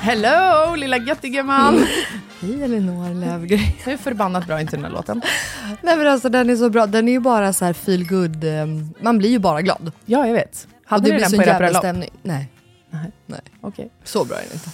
Hello, lilla göttigeman! Hej Elinor Löfgren. Hur förbannat bra är inte den här låten? Nej men alltså den är så bra, den är ju bara så här feel good. eh, man blir ju bara glad. Ja, jag vet. Hade ni den på era bröllop? stämning. Nej, Nej, nej. okej. Så bra är den inte.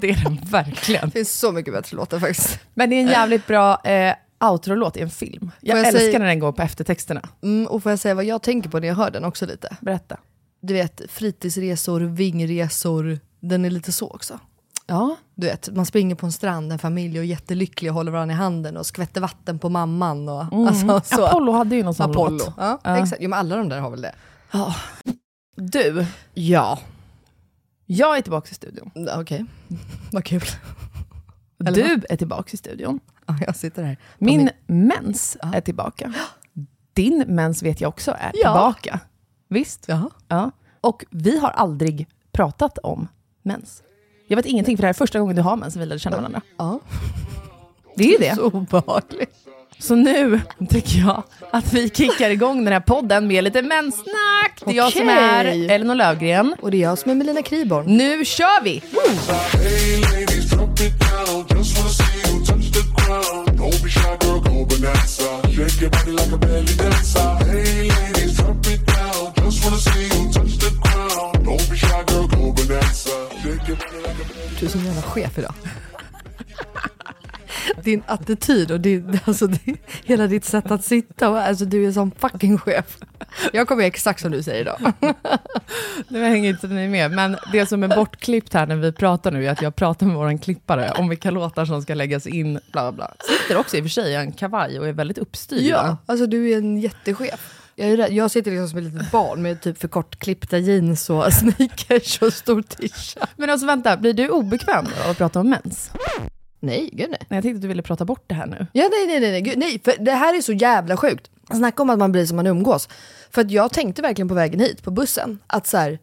Det är den verkligen. Det finns så mycket bättre låtar faktiskt. Men det är en jävligt bra eh, outro-låt i en film. Jag, jag älskar säga- när den går på eftertexterna. Mm, och får jag säga vad jag tänker på när jag hör den också lite? Berätta. Du vet fritidsresor, vingresor, den är lite så också. Ja. Du vet, man springer på en strand, en familj och är jättelycklig och håller varandra i handen och skvätter vatten på mamman. Och, alltså, så. Mm. Apollo hade ju någon sån Apollo. låt. Ja, Ja. exakt. Jo, men alla de där har väl det. Du, Ja. jag är tillbaka i studion. Okej, vad kul. Eller Du är tillbaka i studion. Ja, jag sitter här. På Min mens är tillbaka. Din mens vet jag också är tillbaka. Visst? Jaha. Ja. Och vi har aldrig pratat om mens. Jag vet ingenting, för det här är första gången du har mens, vi lärde känna varandra. Ja. Det är ju det. Så obehagligt. Så nu tycker jag att vi kickar igång den här podden med lite menssnack. Det är jag som är Elinor Lövgren. Och det är jag som är Melina Kriborn. Nu kör vi! Hey Don't be shy, girl, go bonanza. Shake your body like a belly dancer. Hey ladies, drop it down. Just wanna see you touch the ground. Don't be shy, girl, go bonanza. Shake your body like a belly Du är som en jävla chef idag. Din attityd och din, alltså, din, hela ditt sätt att sitta. Och, alltså, du är som fucking chef. Jag kommer exakt som du säger idag. Nu hänger inte ni med, men det som är bortklippt här när vi pratar nu är att jag pratar med vår klippare om vilka låtar som ska läggas in, bla bla. Sitter också i och för sig i en kavaj och är väldigt uppstyrd. Ja, alltså du är en jättechef. Jag, är rädd. jag sitter liksom som ett litet barn med typ för kortklippta jeans och sneakers och stor t-shirt. Men alltså vänta, blir du obekväm av att prata om mens? Nej, gud nej. Nej, Jag tänkte att du ville prata bort det här nu. Ja, nej, nej, nej, nej, gud, nej, för det här är så jävla sjukt. Snacka om att man blir som man umgås. För att jag tänkte verkligen på vägen hit, på bussen, att så här,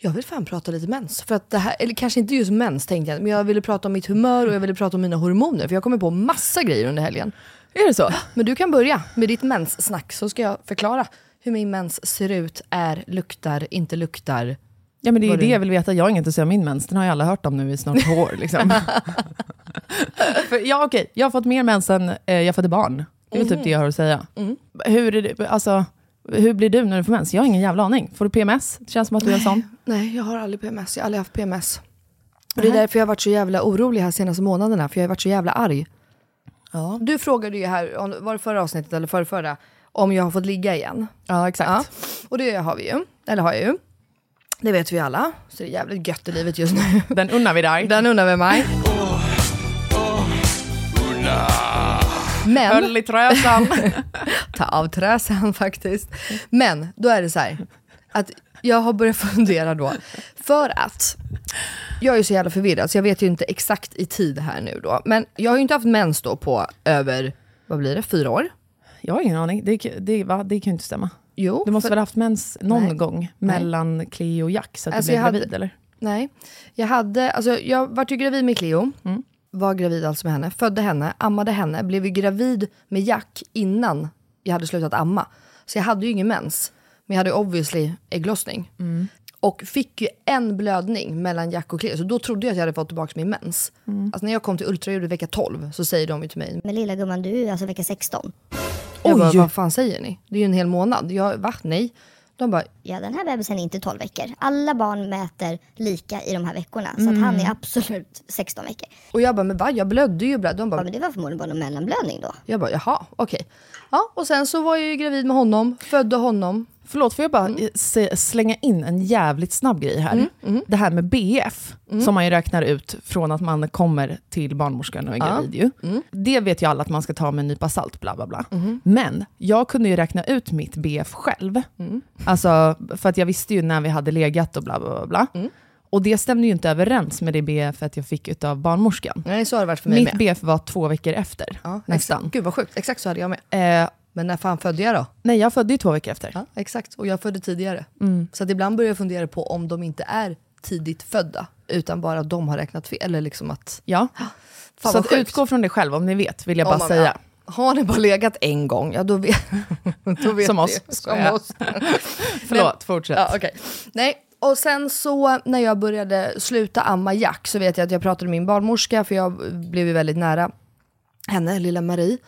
jag vill fan prata lite mens. För att det här, eller kanske inte just mens tänkte jag, men jag ville prata om mitt humör och jag ville prata om mina hormoner. För jag kommer på massa grejer under helgen. Är det så? Men du kan börja med ditt menssnack så ska jag förklara hur min mens ser ut, är, luktar, inte luktar. Ja men det är det jag vill veta, jag har inget att säga om min mens, den har ju alla hört om nu i snart två år. Liksom. För, ja okej, jag har fått mer mens än eh, jag födde barn. Det är väl typ det jag har att säga. Hur, är det, alltså, hur blir du när du får mens? Jag har ingen jävla aning. Får du PMS? Det känns som att du är en sån. Nej, jag har aldrig PMS. Jag har aldrig haft PMS. Och det är därför jag har varit så jävla orolig här senaste månaderna, för jag har varit så jävla arg. Ja, Du frågade ju här, om- var det förra avsnittet eller förra, förra om jag har fått ligga igen. ja exakt. Ja, och det har vi ju. Eller har jag ju. Det vet vi alla. Så det är jävligt gött i livet just nu. Den unnar vi dig. Den undrar vi mig. Men, Höll i träsan. ta av träsen faktiskt. Men då är det så här, att jag har börjat fundera då, för att jag är så jävla förvirrad så jag vet ju inte exakt i tid här nu då. Men jag har ju inte haft mens då på över, vad blir det, fyra år? Jag har ingen aning. Det, det, va? det kan ju inte stämma. Jo, Du måste för- väl ha haft mens någon Nej. gång mellan Cleo och Jack så att Alltså, du blev jag hade- gravid eller? Nej, jag hade, alltså jag vart ju gravid med Cleo, var gravid alltså med henne, födde henne, ammade henne, blev ju gravid med Jack innan jag hade slutat amma. Så jag hade ju ingen mens, men jag hade obviously ägglossning. Och fick ju en blödning mellan Jack och Cleo, så då trodde jag att jag hade fått tillbaka min mens. Alltså när jag kom till ultraljudet vecka 12 så säger de ju till mig, Men lilla gumman, du är alltså vecka 16. Jag bara, vad fan säger ni? Det är ju en hel månad. Jag, va? Nej. De bara, Ja, den här bebisen är inte 12 veckor. Alla barn mäter lika i de här veckorna. Så att han är absolut 16 veckor. och jag bara, men va? Jag blödde ju. blöd. De bara, Ja, men det var förmodligen bara en mellanblödning då. Jag bara, jaha, okej. Ja, och sen så var jag ju gravid med honom, födde honom. Förlåt, får jag bara Mm. slänga in en jävligt snabb grej här? Det här med BF, Mm. som man ju räknar ut från att man kommer till barnmorskan och är gravid. Ju. Mm. Det vet ju alla att man ska ta med en nypa salt, bla bla bla. Mm-hmm. Men jag kunde ju räkna ut mitt BF själv. Mm. Alltså, för att jag visste ju när vi hade legat och bla bla bla. bla. Mm. Och det stämde ju inte överens med det BF jag fick av barnmorskan. Nej, så har det varit för mig Mitt med. BF var två veckor efter, Ja, nästan. Exakt. Gud vad sjukt, exakt så hade jag med. Eh, Men när fan födde jag då? nej, jag födde ju två veckor efter. Ja, exakt, och jag födde tidigare. Mm. Så att ibland börjar jag fundera på om de inte är tidigt födda, utan bara att de har räknat fel. Eller liksom att... Ja. Fan, så att utgå från det själv om ni vet, vill jag bara man- säga. ja. Har ni bara legat en gång, ja då vet, då vet Som oss, Som oss. Förlåt, fortsätt. Ja, okej. Nej, och sen så när jag började sluta amma Jack så vet jag att jag pratade med min barnmorska för jag blev ju väldigt nära henne, lilla Marie.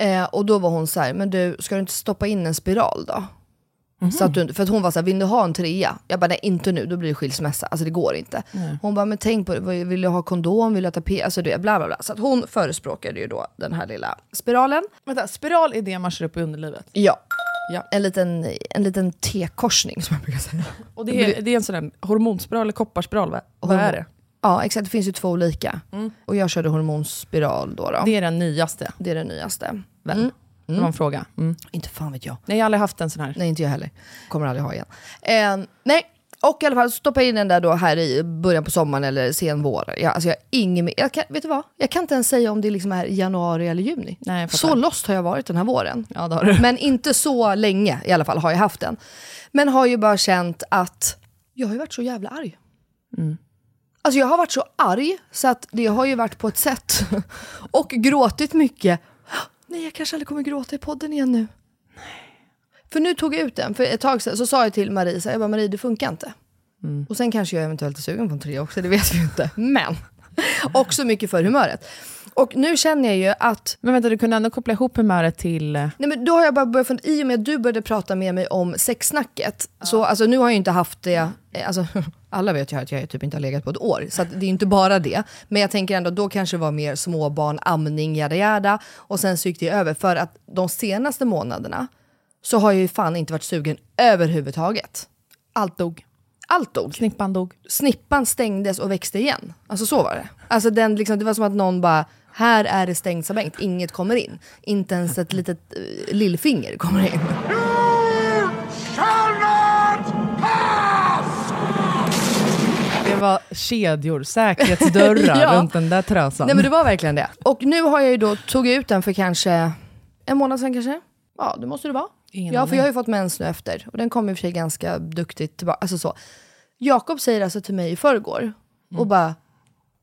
Eh, och då var hon så här, men du ska du inte stoppa in en spiral då? Så att du, för att hon var så här, vill du ha en trea? Jag bara, nej inte nu, då blir det skilsmässa. Alltså det går inte. Hon bara, men tänk på det, vill du ha kondom, vill du ha tapet? Alltså det, bla bla bla. Så att hon förespråkade ju då den här lilla spiralen. Vänta, spiral är det man kör upp i underlivet? Ja. Ja. En liten, en liten T-korsning som jag brukar säga. Och det är, det är en sån där hormonspiral eller kopparspiral, va? vad är det? Ja exakt, det finns ju två olika. Och jag körde hormonspiral då. då. Det är den nyaste, Det är det nyaste. Väl? Det var en fråga. Mm. Inte fan vet jag. Nej, jag har aldrig haft en sån här. Nej inte jag heller. Kommer aldrig ha igen. Eh, nej, och i alla fall stoppa in den där då här i början på sommaren eller sen vår. Jag, alltså jag ingen jag kan, Vet du vad? Jag kan inte ens säga om det liksom är januari eller juni. Nej, så lost har jag varit den här våren. Ja, det har du. Men inte så länge i alla fall har jag haft den. Men har ju bara känt att jag har ju varit så jävla arg. Alltså jag har varit så arg så att det har ju varit på ett sätt. Och gråtit mycket. Nej, jag kanske aldrig kommer gråta i podden igen nu. För nu tog jag ut den, för ett tag sedan så sa jag till Marie, så här, jag bara Marie det funkar inte. Och sen kanske jag eventuellt är sugen på en trea också, det vet vi ju inte. Men också mycket för humöret. Och nu känner jag ju att Men vänta, du kunde ändå koppla ihop humöret till... eh, Nej, men då har jag bara börjat fundera, i och med att du började prata med mig om sexsnacket, så alltså, nu har jag ju inte haft det, eh, alltså, alla vet ju att jag typ inte har legat på ett år, så det är inte bara det. Men jag tänker ändå, då kanske det var mer småbarn, amning, jada jada, och sen så gick det över. För att de senaste månaderna så har jag ju fan inte varit sugen överhuvudtaget. Allt dog. Allt dog. Snippan dog. Snippan stängdes och växte igen. Alltså så var det. Alltså den, liksom, det var som att någon bara, här är det stängt som bänkt, inget kommer in. Inte ens ett litet uh, lillfinger kommer in. Det var kedjor, säkerhetsdörrar Ja. runt den där trösan. Nej men det var verkligen det. Och nu har jag ju då tagit ut den för kanske en månad sedan kanske. Ja det måste det vara. Ingen ja för jag har ju fått mens nu efter. Och den kom i och för sig ganska duktigt tillbaka. Alltså så. Jakob säger alltså till mig i förrgår och bara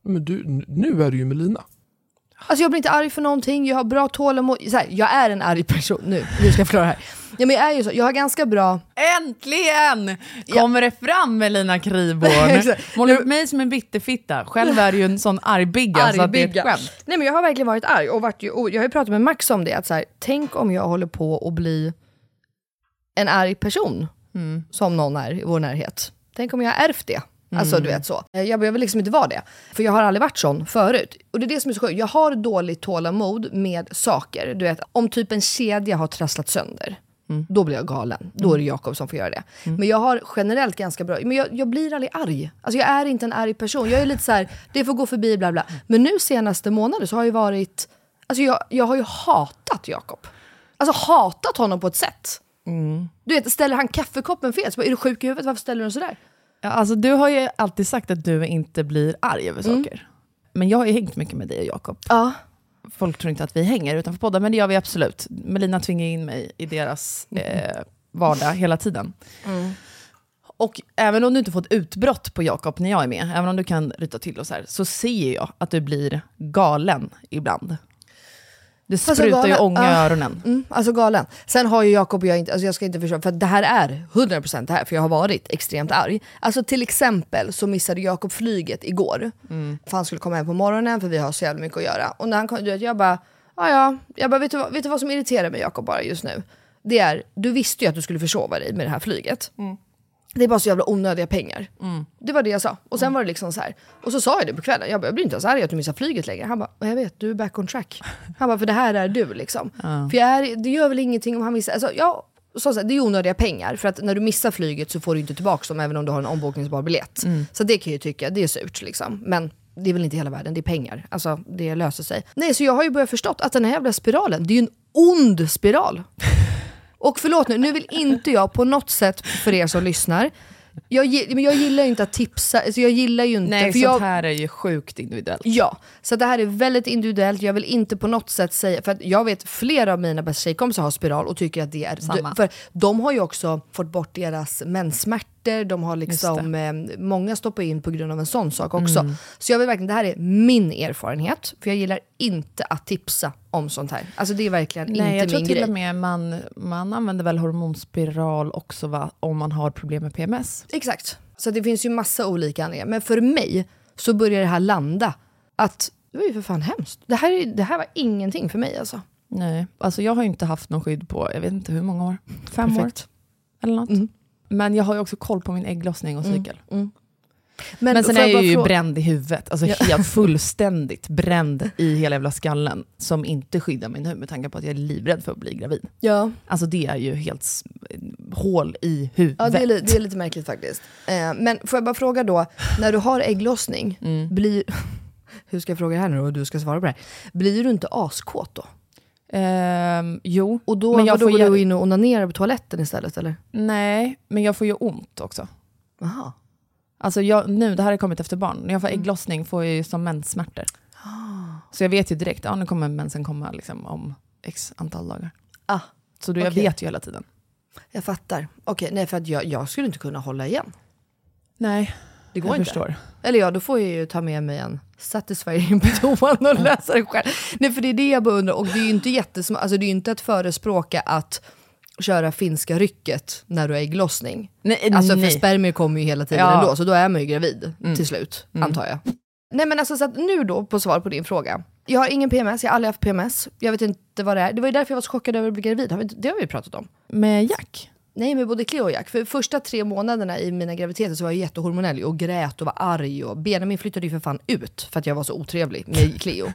Men du, nu är du ju Melina. Alltså jag blir inte arg för någonting, jag har bra tålamod. Så här, jag är en arg person nu, nu ska jag förklara det här. Ja, men jag är ju så, jag har ganska bra... Äntligen kommer det fram Melina Kriborn. Målar upp mig som en bitterfitta. Själv är du ju en sån argbigga så att det är ett skämt. Nej men jag har verkligen varit arg och, varit ju, och jag har ju pratat med Max om det, att så här, tänk om jag håller på att bli en arg person, som någon är i vår närhet. Tänk om jag har ärvt det. Alltså du vet så. Jag, jag vill liksom inte vara det. För jag har aldrig varit sån förut. Och det är det som är så sjukt. Jag har dåligt tålamod med saker. Du vet, om typ en kedja har trasslat sönder. Då blir jag galen. Då är det Jakob som får göra det. Men jag har generellt ganska bra, men jag, jag blir aldrig arg. Alltså jag är inte en arg person. Jag är lite så här, det får gå förbi bla bla. Men nu senaste månader så har jag varit, alltså jag, jag har ju hatat hatat Jakob. Alltså hatat honom på ett sätt. Mm. Du vet, ställer han kaffekoppen fel så bara, är du sjuk i huvudet? Varför ställer du den sådär? Ja, alltså, du har ju alltid sagt att du inte blir arg över saker. Men jag har ju hängt mycket med dig och Jakob. Ja. Folk tror inte att vi hänger utanför podden, men det gör vi absolut. Melina tvingar in mig i deras eh, vardag hela tiden. Och även om du inte får ett utbrott på Jakob när jag är med, även om du kan ryta till och så här, så ser jag att du blir galen ibland. Det Alltså, sprutar ju galen, ånga i ja. öronen. Mm, alltså galen. Sen har ju Jakob och jag inte, alltså jag ska inte försöka, för det här är 100% det här, för jag har varit extremt arg. Alltså till exempel så missade Jakob flyget igår. För han skulle komma hem på morgonen för vi har så jävla mycket att göra. Och när han kom, du vet, jag bara, ja ja, jag bara, vet du, vad, vet du vad som irriterar mig Jakob bara just nu? Det är, du visste ju att du skulle försova dig med det här flyget. Det är bara så jävla onödiga pengar. Det var det jag sa. Och sen var det liksom så här. Och så sa jag det på kvällen. Jag, bara, jag blir inte ens arg att du missar flyget längre. Han bara, jag vet, du är back on track. Han bara, för det här är du liksom. För jag är, det gör väl ingenting om han missar. Alltså, ja, så, så, här, det är onödiga pengar. För att när du missar flyget så får du inte tillbaka dem även om du har en ombokningsbar biljett. Så det kan jag ju tycka, det är surt liksom. Men det är väl inte hela världen, det är pengar. Alltså det löser sig. Nej, så jag har ju börjat förstått att den här jävla spiralen, det är ju en ond spiral. Och förlåt nu, nu vill inte jag på något sätt för er som lyssnar, jag, men jag gillar ju inte att tipsa, alltså jag gillar ju inte... Nej, för sånt jag, här är ju sjukt individuellt. Ja, så det här är väldigt individuellt. Jag vill inte på något sätt säga, för att jag vet flera av mina bästa tjejkompisar har spiral och tycker att det är... Samma. För de har ju också fått bort deras menssmärtor, de har liksom, eh, många stoppar in på grund av en sån sak också. Mm. Så jag vill verkligen, det här är min erfarenhet, för jag gillar inte att tipsa om sånt här. Alltså det är verkligen Nej, jag inte tror min till grej. och med man, man använder väl hormonspiral också va, om man har problem med PMS. Exakt. Så det finns ju massa olika anledningar. Men för mig så börjar det här landa. Att det var ju för fan hemskt. Det här, är- det här var ingenting för mig alltså. Nej, alltså jag har ju inte haft någon skydd på, jag vet inte hur många år, fem Perfekt. år eller något. Mm. Men jag har ju också koll på min ägglossning och cykel. Men, Men sen är jag ju fråga- bränd i huvudet, alltså helt fullständigt bränd i hela jävla skallen, som inte skyddar mig nu med tanke på att jag är livrädd för att bli gravid. Ja, Alltså det är ju helt hål i huvudet. ja det, är, det är lite märkligt faktiskt. Eh, men får jag bara fråga då, när du har ägglossning, Mm. blir... Hur ska jag fråga det här nu då och du ska svara på det här? Blir du inte askåt då? Ehm, jo, Och då, Men jag får går ge- du in och onanerar på toaletten istället eller? nej, men jag får ju ont också. Jaha. Alltså jag, nu, det här har kommit efter barn. När jag får ägglossning får jag ju som menssmärtor. Så jag vet ju direkt, ja nu kommer mensen komma liksom, om x antal dagar. Ah, Så då jag Okej. vet ju hela tiden. jag fattar. Okej, nej för att jag, jag skulle inte kunna hålla igen. Nej, Det går jag inte. förstår. Eller ja, då får jag ju ta med mig en Satisfyer in på toan och lösa det själv. Nej, för det är det jag bara undrar. Och det är ju inte jättesm- alltså det är ju inte att förespråka att köra finska rycket när du är ägglossning. Nej, Alltså för nej. spermier kommer ju hela tiden Ja. ändå, så då är man ju gravid till slut, antar jag. Nej men alltså så att nu då, på svar på din fråga. Jag har ingen PMS, jag har aldrig haft PMS. Jag vet inte vad det är. Det var ju därför jag var så chockad över att bli gravid. Det har vi ju pratat om. Med Jack? Nej, med både Cleo och Jack. För första tre månaderna i mina graviditeter så var jag jättehormonell och grät och var arg. Och Benjamin flyttade ju för fan ut för att jag var så otrevlig med Cleo.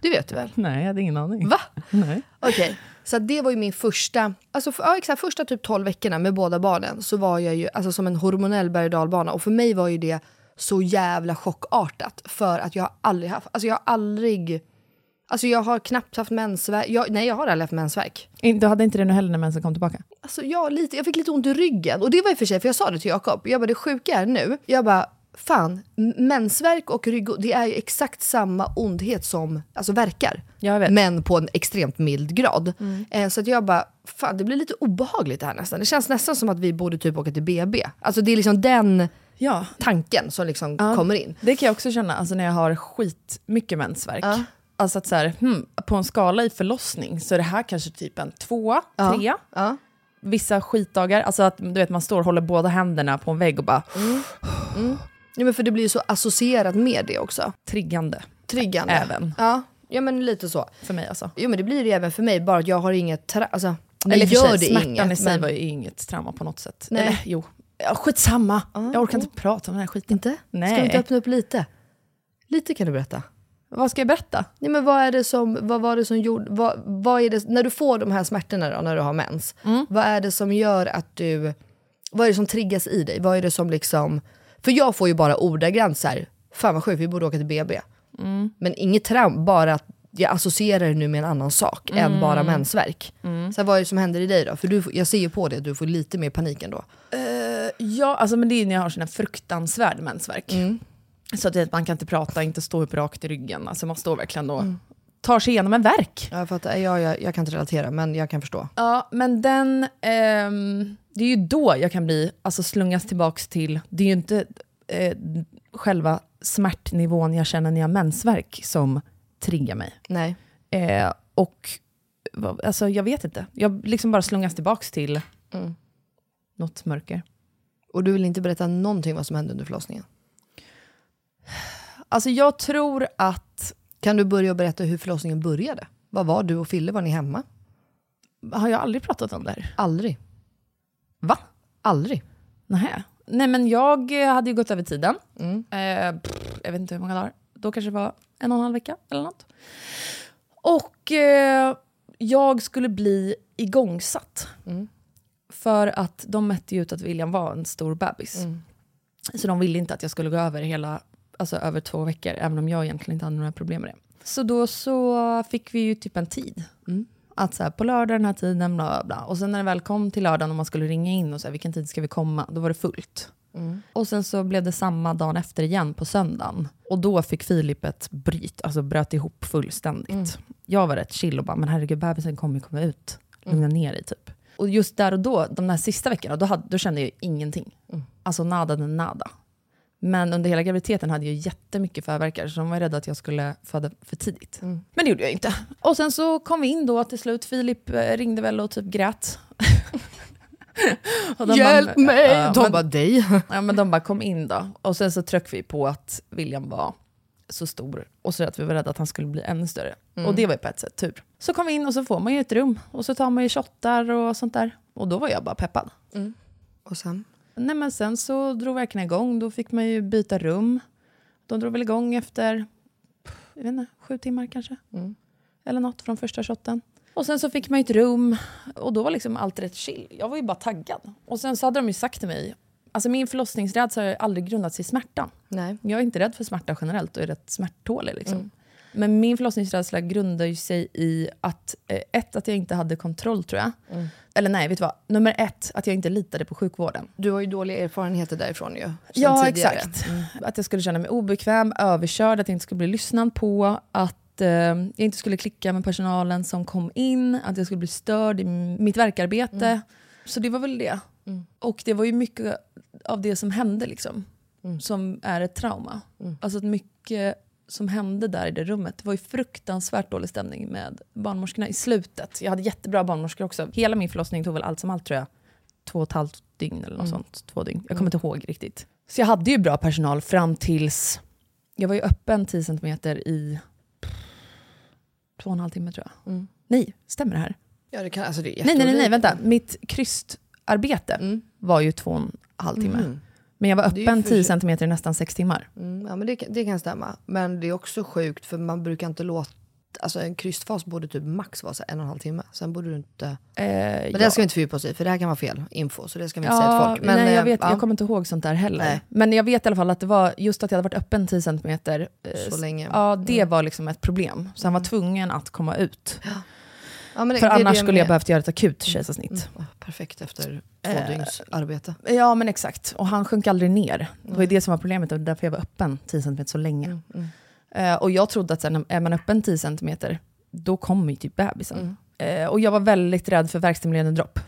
Det vet du väl? Nej, jag hade ingen aning. Va? Nej. Okej, så att det var ju min första, alltså för, ja, exakt, första typ 12 veckorna med båda barnen så var jag ju alltså, som en hormonell berg och dalbana. Och för mig var ju det så jävla chockartat. För att jag har aldrig haft, alltså jag har aldrig, alltså jag har knappt haft mensvärk. Jag, nej, jag har aldrig haft mensvärk. Du hade inte det nu heller när mensen kom tillbaka? Alltså jag, lite, jag fick lite ont i ryggen. Och det var i och för sig, för jag sa det till Jakob. Jag bara, det sjuka är nu. Jag bara, fan, mensvärk och rygg, det är ju exakt samma ondhet som alltså verkar. Jag vet. Men på en extremt mild grad. Eh, så att jag bara, fan det blir lite obehagligt det här nästan. Det känns nästan som att vi borde typ åka till BB. Alltså det är liksom den Ja, tanken som liksom Ja. kommer in. det kan jag också känna alltså, när jag har skitmycket mensvärk. Ja. Alltså att så här, hmm, på en skala i förlossning så är det här kanske typ en tvåa, Ja. trea. Ja. Vissa skitdagar, alltså att du vet man står och håller båda händerna på en vägg och bara Ja, men för det blir ju så associerat med det också. triggande. Triggande. Även. Ja, ja men lite så. För mig alltså. Jo men det blir det även för mig, bara att jag har inget... Tra- alltså, Eller gör sig, det smärtan inget. i sig men- var ju inget trauma på något sätt. Nej. Eller jo, ja, skitsamma. jag orkar inte prata om den här skiten. Inte? Nej. Ska vi inte öppna upp lite? Lite kan du berätta. Vad ska jag berätta? Nej, men vad är det som, vad var det som gjorde, vad, vad är det, när du får de här smärtorna då, när du har mens, Mm. vad är det som gör att du, vad är det som triggas i dig? Vad är det som liksom, för jag får ju bara ordagrant så här, fan vad sjukt vi borde åka till BB. Mm. Men inget traum, bara att jag associerar det nu med en annan sak än bara mensvärk. Så här, vad är det som händer i dig då? För du, jag ser ju på det att du får lite mer panik ändå. Ja, alltså, men det är när jag har sån här fruktansvärd mensvärk. Så att man kan inte prata, inte stå upp rakt i ryggen. Alltså man står verkligen och tar sig igenom en verk. Jag, fattar, jag, jag, jag kan inte relatera men jag kan förstå. Ja, men den... ehm, det är ju då jag kan bli, alltså slungas tillbaks till... Det är ju inte eh, själva smärtnivån jag känner när jag har mensvärk som triggar mig. Nej. Eh, och alltså, jag vet inte. Jag liksom bara slungas tillbaks till något mörker. Och du vill inte berätta någonting vad som hände under förlossningen? Alltså jag tror att... Kan du börja berätta hur förlossningen började? Vad var du och Fille? Var ni hemma? Har jag aldrig pratat om det här? Aldrig. Va? Aldrig. Nähä. Nej men jag hade ju gått över tiden. Eh, pff, jag vet inte hur många dagar. Då kanske det var en och en halv vecka eller något. Och eh, jag skulle bli igångsatt. För att de mätte ju ut att William var en stor bebis. Så de ville inte att jag skulle gå över hela, alltså över två veckor, även om jag egentligen inte hade några problem med det. Så då så fick vi ju typ en tid. Att så här, på lördag den här tiden, bla bla. Och sen när det väl kom till lördagen och man skulle ringa in och så här, vilken tid ska vi komma, då var det fullt. Och sen så blev det samma dagen efter igen på söndagen. Och då fick Filip ett bryt, alltså bröt ihop fullständigt. Jag var rätt chill och bara, men herregud bebisen kommer ju komma ut. Lugna ner dig typ. Och just där och då, de där sista veckorna, då, hade, då kände jag ingenting. Alltså nada de nada. Men under hela graviditeten hade jag jättemycket förverkar, så de var rädda att jag skulle föda för tidigt. Men det gjorde jag inte. Och sen så kom vi in då till slut. Filip eh, ringde väl och typ grät. Och de Hjälp bara, mig! Ja, de men- bara, dig. Ja, men de bara kom in då. Och sen så tryckte vi på att William var så stor och så att vi var rädda att han skulle bli ännu större. Och det var ju på ett sätt tur. Så kom vi in och så får man ju ett rum och så tar man ju shottar och sånt där. Och då var jag bara peppad. Och sen? Nej men sen så drog verken igång, då fick man ju byta rum. De drog väl igång efter, jag vet inte, sju timmar kanske. Eller något från första shotten. Och sen så fick man ett rum och då var liksom allt rätt chill. Jag var ju bara taggad. Och sen så hade de ju sagt till mig, alltså min förlossningsrädsla har aldrig grundats i smärta. Nej. Jag är inte rädd för smärta generellt och är rätt smärttålig. Liksom. Men min förlossningsrädsla grundar ju sig i att, eh, ett, att jag inte hade kontroll tror jag. Eller nej, vet du vad? Nummer ett, att jag inte litade på sjukvården. Du har ju dåliga erfarenheter därifrån ju. Ja, tidigare. exakt. Att jag skulle känna mig obekväm, överkörd, att jag inte skulle bli lyssnad på, att eh, jag inte skulle klicka med personalen som kom in, att jag skulle bli störd i mitt verkarbete. Så det var väl det. Och det var ju mycket av det som hände liksom, som är ett trauma. Alltså att mycket som hände där i det rummet, det var ju fruktansvärt dålig stämning med barnmorskorna i slutet. Jag hade jättebra barnmorskor också. Hela min förlossning tog väl allt som allt tror jag, två och ett halvt dygn eller något sånt. Två dygn. Jag kommer inte ihåg riktigt. Så jag hade ju bra personal fram tills... Jag var ju öppen 10 cm i två och en halv timme tror jag. Nej, stämmer det här? Ja, det kan, alltså det Nej, nej, nej, nej, vänta. Mitt krystarbete var ju två och en halv timme. Mhm. Men jag var öppen för 10 sig- cm i nästan sex timmar. Mm, ja, men det, kan- det kan stämma. Men det är också sjukt för man brukar inte låta... Alltså en krystfas borde typ max vara en och en halv timme. Sen borde du inte... Eh, Men ja. det ska vi inte fördjupa oss i för det här kan vara fel info. Så det ska vi inte säga till folk. Men, nej, jag, eh, vet, ja, jag kommer inte ihåg sånt där heller. Nej. Men jag vet i alla fall att det var just att jag hade varit öppen 10 cm. Eh, Så länge. Ja, det var liksom ett problem. Så han var tvungen att komma ut. ja, men det, För det annars det skulle jag behövt göra ett akut kejsarsnitt. Mm, perfekt efter två Eh, dygns arbete. Ja men exakt, och han sjönk aldrig ner. Det var ju det som var problemet och därför jag var öppen 10 cm så länge. Eh, och jag trodde att sen, är man öppen 10 cm, då kommer ju typ bebisen. Eh, och jag var väldigt rädd för värkstimulerande dropp.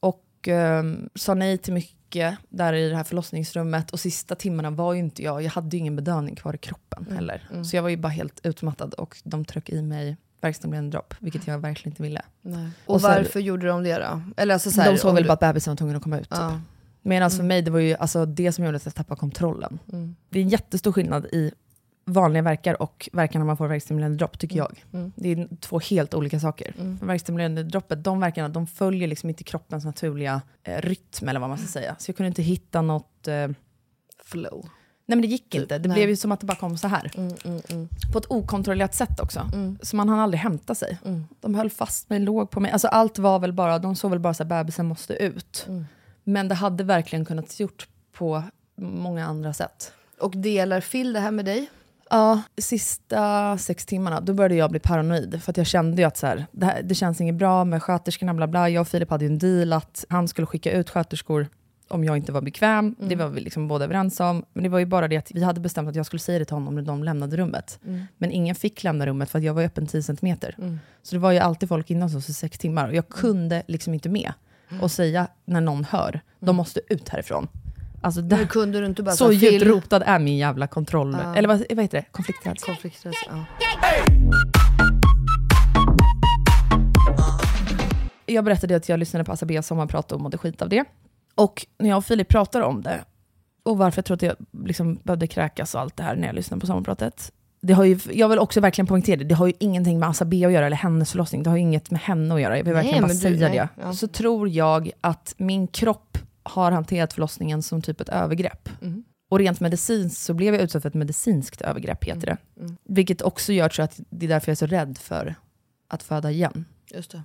Och eh, sa nej till mycket där i det här förlossningsrummet. Och sista timmarna var ju inte jag, jag hade ju ingen bedövning kvar i kroppen heller. Så jag var ju bara helt utmattad och de tryck i mig värkstimulerande dropp, vilket jag verkligen inte ville. Nej. Och Och, varför gjorde de det då? Eller alltså så här, de såg väl du- bara att bebisen var tvungen att komma ut. Typ. Ja. Medan för mig, det var ju alltså det som gjorde att jag tappade kontrollen. Mm. Det är en jättestor skillnad i vanliga verkar och verkar när man får värkstimulerande dropp, tycker jag. Mm. Det är två helt olika saker. För värkstimulerande droppet, de verkarna, de följer liksom inte kroppens naturliga eh, rytm, eller vad man ska säga. Så jag kunde inte hitta något... Eh, nej men det gick inte. Det nej. blev ju som att det bara kom så här. Mm, mm, mm. På ett okontrollerat sätt också. Mm. Så man hann aldrig hämta sig. Mm. De höll fast mig, låg på mig. Alltså allt var väl bara, de såg väl bara så här, bebisen måste ut. Mm. Men det hade verkligen kunnat gjort på många andra sätt. Och delar Phil det här med dig? Ja, sista sex timmarna, då började jag bli paranoid. För att jag kände ju att så här, det, här, det känns inget bra med sköterskorna, bla bla. Jag och Filip hade ju en deal att han skulle skicka ut sköterskor om jag inte var bekväm. Det var vi liksom båda överens om. Men det var ju bara det att vi hade bestämt att jag skulle säga det till honom när de lämnade rummet. Men ingen fick lämna rummet för att jag var öppen 10 centimeter. Så det var ju alltid folk inne hos oss i sex timmar. Och jag kunde liksom inte med och säga när någon hör, de måste ut härifrån. Alltså, Men där, kunde du inte bara så djupt rotad är min jävla kontroll. Eller vad, vad heter det? Konflikträdsla. Konflikträdsla, ja. Jag berättade att jag lyssnade på Asabea sommarprat och mådde skit av det. Och när jag och Filip pratar om det, och varför jag tror att jag liksom behövde kräkas och allt det här när jag lyssnade på sommarpratet. Det har ju, jag vill också verkligen poängtera det, det har ju ingenting med Asabea att göra, eller hennes förlossning. Det har ju inget med henne att göra. Jag vill Nej, verkligen bara du- säga nej, det. ja. Så tror jag att min kropp har hanterat förlossningen som typ ett övergrepp. Mm. Och rent medicinskt så blev jag utsatt för ett medicinskt övergrepp, heter det. Mm. Vilket också gör tror jag, att det är därför jag är så rädd för att föda igen. Just det.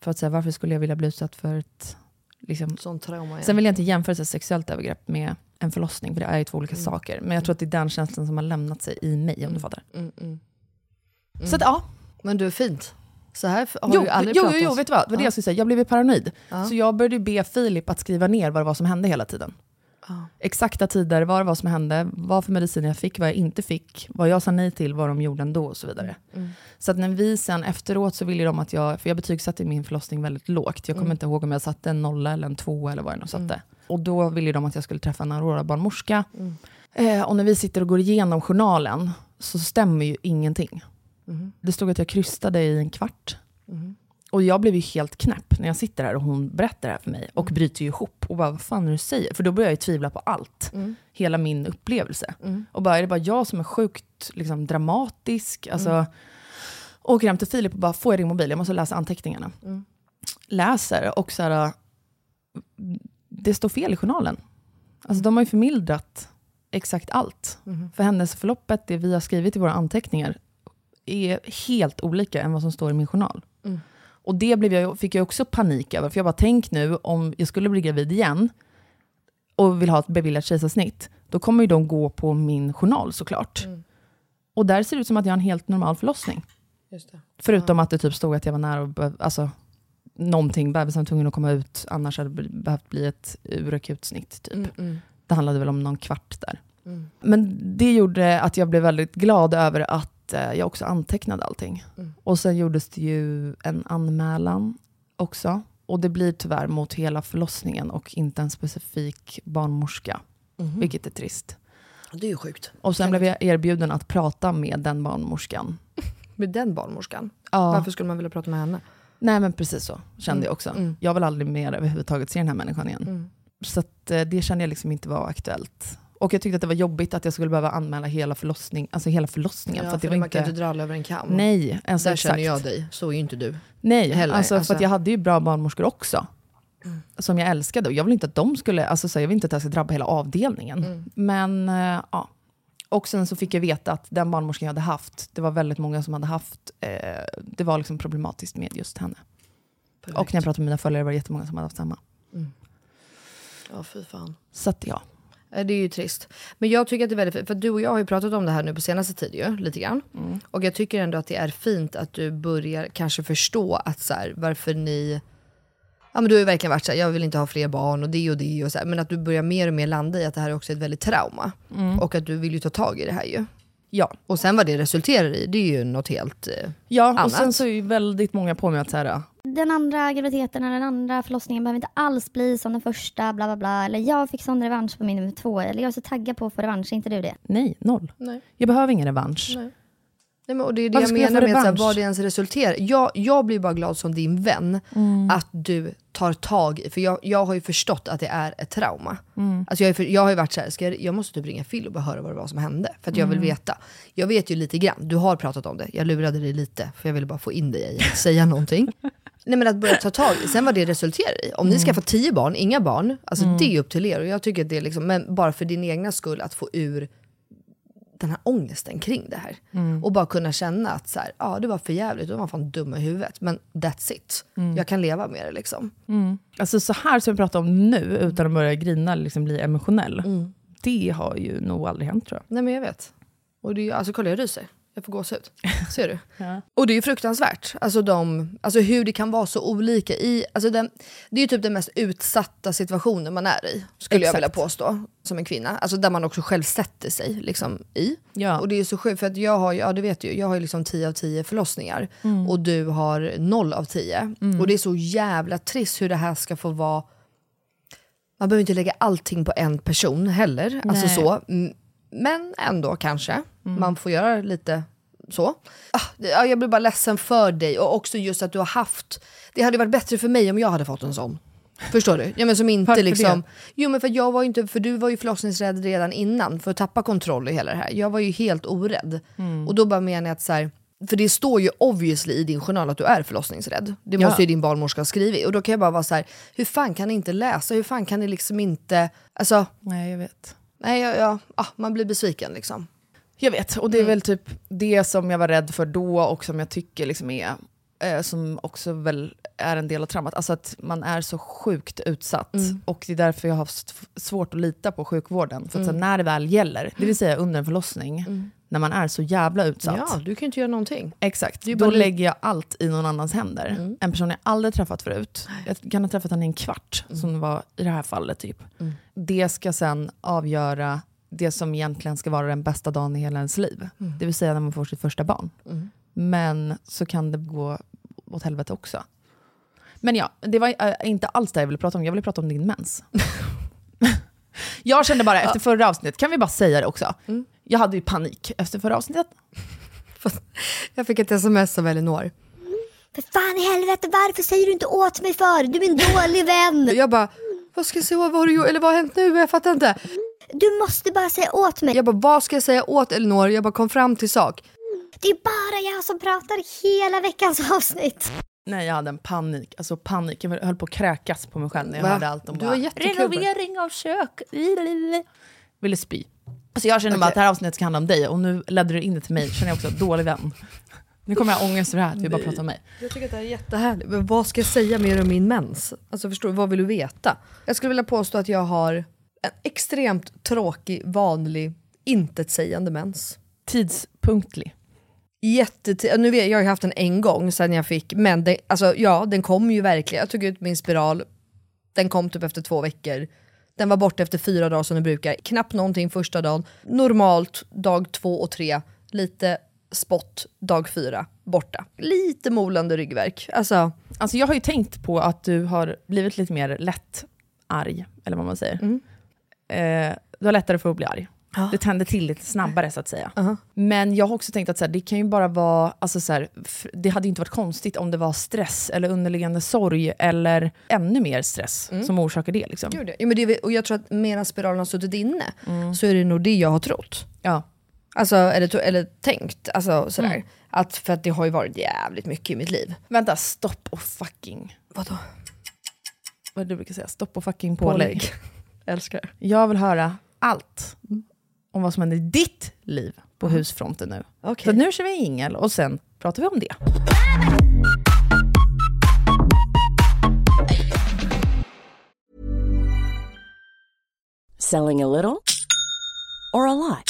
För att säga, varför skulle jag vilja bli utsatt för ett... Liksom, Sån trauma igen. sen vill jag inte jämföra här sexuellt övergrepp med en förlossning, för det är ju två olika saker. Men jag tror att det är den känslan som har lämnat sig i mig, om du fattar. Mm, mm. Så att ja, Men du, fint. Så här har jo, vi aldrig jo, jo, pratat. jo, vet du vad? Det var det Ja. jag skulle säga. Jag blev paranoid. Ja. Så jag började be Filip att skriva ner vad det var som hände hela tiden. Ja. Exakta tider, vad det var som hände, vad för mediciner jag fick, vad jag inte fick, vad jag sa nej till, vad de gjorde ändå och så vidare. Mm. Så att när vi sen efteråt så ville de att jag, för jag betygsatte min förlossning väldigt lågt. Jag kommer Mm. inte ihåg om jag satte en nolla eller en tvåa eller vad jag nu satte. Och då ville de att jag skulle träffa en Aurora-barnmorska. Mm. Eh, och när vi sitter och går igenom journalen så stämmer ju ingenting. Det stod att jag krystade i en kvart. Mhm. Och jag blev ju helt knäpp när jag sitter här och hon berättar det här för mig. Och bryter ju ihop och bara, vad fan är du säger? För då börjar jag ju tvivla på allt. Mm. Hela min upplevelse. Mm. Och bara, är det bara jag som är sjukt liksom, dramatisk? Alltså, Mm. Åker hem till Filip och bara, får jag din mobil? Jag måste läsa anteckningarna. Mm. Läser och så här, det står fel i journalen. Alltså de har ju förmildrat exakt allt. Mhm. För händelseförloppet, det vi har skrivit i våra anteckningar, är helt olika än vad som står i min journal. Mm. Och det blev jag, fick jag också panik över, för jag bara tänk nu om jag skulle bli gravid igen och vill ha ett beviljat kejsarsnitt, då kommer ju de gå på min journal såklart. Mm. Och där ser det ut som att jag har en helt normal förlossning. Förutom att det typ stod att jag var nära, och alltså, någonting, bebisen var tvungen att komma ut, annars hade det behövt bli ett urakut snitt. Typ. Mm, mm, Det handlade väl om någon kvart där. mm. Men det gjorde att jag blev väldigt glad över att eh, jag också antecknade allting. Mm. Och sen gjordes det ju en anmälan också. Och det blir tyvärr mot hela förlossningen och inte en specifik barnmorska, Mhm. vilket är trist. Det är ju sjukt. Och sen blev jag erbjuden att prata med den barnmorskan. Med den barnmorskan? Ja. Varför skulle man vilja prata med henne? Nej men precis så kände Mm, jag också. mm. Jag vill aldrig mer överhuvudtaget se den här människan igen. Mm. Så att, eh, det kände jag liksom inte var aktuellt. Och jag tyckte att det var jobbigt att jag skulle behöva anmäla hela, förlossning, alltså hela förlossningen. Ja, för att för det var man inte... kan inte dra alla över en kam. Nej, alltså Där exakt. känner jag dig, så är ju inte du. Nej, heller. alltså, för Alltså- att jag hade ju bra barnmorskor också. Mm. Som jag älskade. Och jag vill inte att de skulle, alltså, så jag vill inte att det ska drabba hela avdelningen. Mm. Men eh, ja. Och sen så fick jag veta att den barnmorskan jag hade haft, det var väldigt många som hade haft, eh, det var liksom problematiskt med just henne. Och när jag pratade med mina följare var det jättemånga som hade haft samma. Ja, fy fan. Så att ja. Eh, Det är ju trist. Men jag tycker att det är väldigt fint, för du och jag har ju pratat om det här nu på senaste tid ju, lite grann. Mm. Och jag tycker ändå att det är fint att du börjar kanske förstå att så här, varför ni... Ja men du har ju verkligen varit så här, jag vill inte ha fler barn och det och det och så här, men att du börjar mer och mer landa i att det här är också ett väldigt trauma. Och att du vill ju ta tag i det här ju. Ja. Och sen vad det resulterar i, det är ju något helt... eh, Ja, Annat. och sen så är ju väldigt många på mig att så här, Den andra graviditeten eller den andra förlossningen behöver inte alls bli som den första, bla bla bla. Eller jag fick sån revansch på min nummer två. Eller jag är så taggad på att få revansch, är inte du det? nej, noll. Nej. Jag behöver ingen revansch. Nej. Nej, men, och det är det Varför jag jag menar få med att, så här, vad det ens resulterar. Jag, jag blir bara glad som din vän Mm. att du tar tag i, för jag, jag har ju förstått att det är ett trauma. Mm. Alltså jag, är jag har ju varit så här, ska jag, jag måste typ ringa Phil och bara höra vad det var som hände. För att jag vill Mm. veta. Jag vet ju lite grann, du har pratat om det, jag lurade dig lite för jag ville bara få in dig i att säga någonting. Nej men att börja ta tag i, sen vad det resulterar i. Om Mm. ni skaffar tio barn, inga barn, alltså det är upp till er. Och jag tycker att det är liksom, men bara för din egna skull att få ur den här ångesten kring det här. Mm. Och bara kunna känna att så här, ja, det var för jävligt, de var fan dumma i huvudet. Men that's it. Mm. Jag kan leva med det liksom. Alltså så här som vi pratar om nu, utan att börja grina eller liksom bli emotionell. Mm. Det har ju nog aldrig hänt tror jag. Nej men jag vet. Och det alltså kolla jag ryser. Jag får gåshud. Ser du? Och det är ju fruktansvärt. Alltså, de, alltså hur det kan vara så olika. I, alltså den, det är ju typ den mest utsatta situationen man är i. Skulle jag Exakt. vilja påstå. Som en kvinna. Alltså där man också själv sätter sig liksom, i. Ja. Och det är så sjukt för att jag har ja det vet ju, jag har ju liksom 10 av 10 förlossningar. Mm. Och du har 0 av 10. Och det är så jävla trist hur det här ska få vara man behöver inte lägga allting på en person heller. Alltså Nej. så. Mm, Men ändå kanske. Man får göra lite så. Ah, ja, jag blir bara ledsen för dig och också just att du har haft... Det hade varit bättre för mig om jag hade fått en sån. Förstår du? Ja, men som inte Varför liksom... det? Jo men för jag var ju inte, för du var ju förlossningsrädd redan innan för att tappa kontroll i hela det här. Jag var ju helt orädd. Mm. Och då bara menar jag att så här, för det står ju obviously i din journal att du är förlossningsrädd. Det Ja. måste ju din barnmorska ha skrivit. Och då kan jag bara vara så här, hur fan kan ni inte läsa? Hur fan kan ni liksom inte... Alltså, Nej, jag vet. nej, jag, jag, ah, man blir besviken liksom. Jag vet, och det är väl typ det som jag var rädd för då och som jag tycker liksom är, eh, som också väl är en del av traumat. Alltså att man är så sjukt utsatt. Och det är därför jag har haft svårt att lita på sjukvården. För att så när det väl gäller, det vill säga under en förlossning, när man är så jävla utsatt. Ja, du kan ju inte göra någonting. Exakt, då lägger jag allt i någon annans händer. En person jag aldrig träffat förut, jag kan ha träffat henne i en kvart, som var i det här fallet. typ. Det ska sen avgöra det som egentligen ska vara den bästa dagen i hela ens liv. Det vill säga när man får sitt första barn. Men så kan det gå åt helvete också. Men ja, det var äh, inte alls det jag ville prata om. Jag ville prata om din mens. jag kände bara efter förra avsnittet, kan vi bara säga det också? Jag hade ju panik efter förra avsnittet. Jag fick ett sms av Elinor. För fan i helvete, varför säger du inte åt mig för? Du är en dålig vän. Jag bara, vad ska jag säga, vad har du gjort, eller vad har hänt nu? Jag fattar inte. Du måste bara säga åt mig. Jag bara, vad ska jag säga åt Elinor? Jag bara kom fram till sak. Det är bara jag som pratar hela veckans avsnitt. Nej, jag hade en panik. Alltså panik. Jag höll på att kräkas på mig själv när jag Va? hörde allt om Du bara, renovering av kök. Ville spy. Alltså jag känner bara att det här avsnittet ska handla om dig och nu ledde du in det till mig. Känner jag också, dålig vän. Nu kommer jag ha ångest för det här, att vi bara pratar om mig. Jag tycker att det här är jättehärligt. Men vad ska jag säga mer om min mens? Alltså förstår du, vad vill du veta? Jag skulle vilja påstå att jag har en extremt tråkig, vanlig, intetsägande mens. Tidspunktlig. Jättetid- nu vet, jag har ju haft den en gång sen jag fick, men det, alltså, ja, den kom ju verkligen. Jag tog ut min spiral, den kom typ efter två veckor. Den var borta efter fyra dagar som den brukar. Knappt någonting första dagen. Normalt dag två och tre. Lite spott dag fyra. Borta. Lite molande ryggverk. Alltså, Alltså jag har ju tänkt på att du har blivit lite mer lätt arg, eller vad man säger. Eh, du har lättare för att bli arg. Det tänder till lite snabbare så att säga. Men jag har också tänkt att så här, det kan ju bara vara, alltså så här, det hade ju inte varit konstigt om det var stress eller underliggande sorg eller ännu mer stress som orsakar det. Liksom. Gud, ja, men det, och jag tror att medan spiralen har suttit inne så är det nog det jag har trott. Ja. Alltså, eller, eller tänkt. Alltså, sådär. Att, för att det har ju varit jävligt mycket i mitt liv. Vänta, stopp och fucking. Vadå? Vad du brukar säga? Stopp och fucking pålägg. Älskar. Jag vill höra allt om vad som händer i ditt liv på husfronten nu. Okej. Så nu kör vi ingel och sen pratar vi om det. Selling a little or a lot?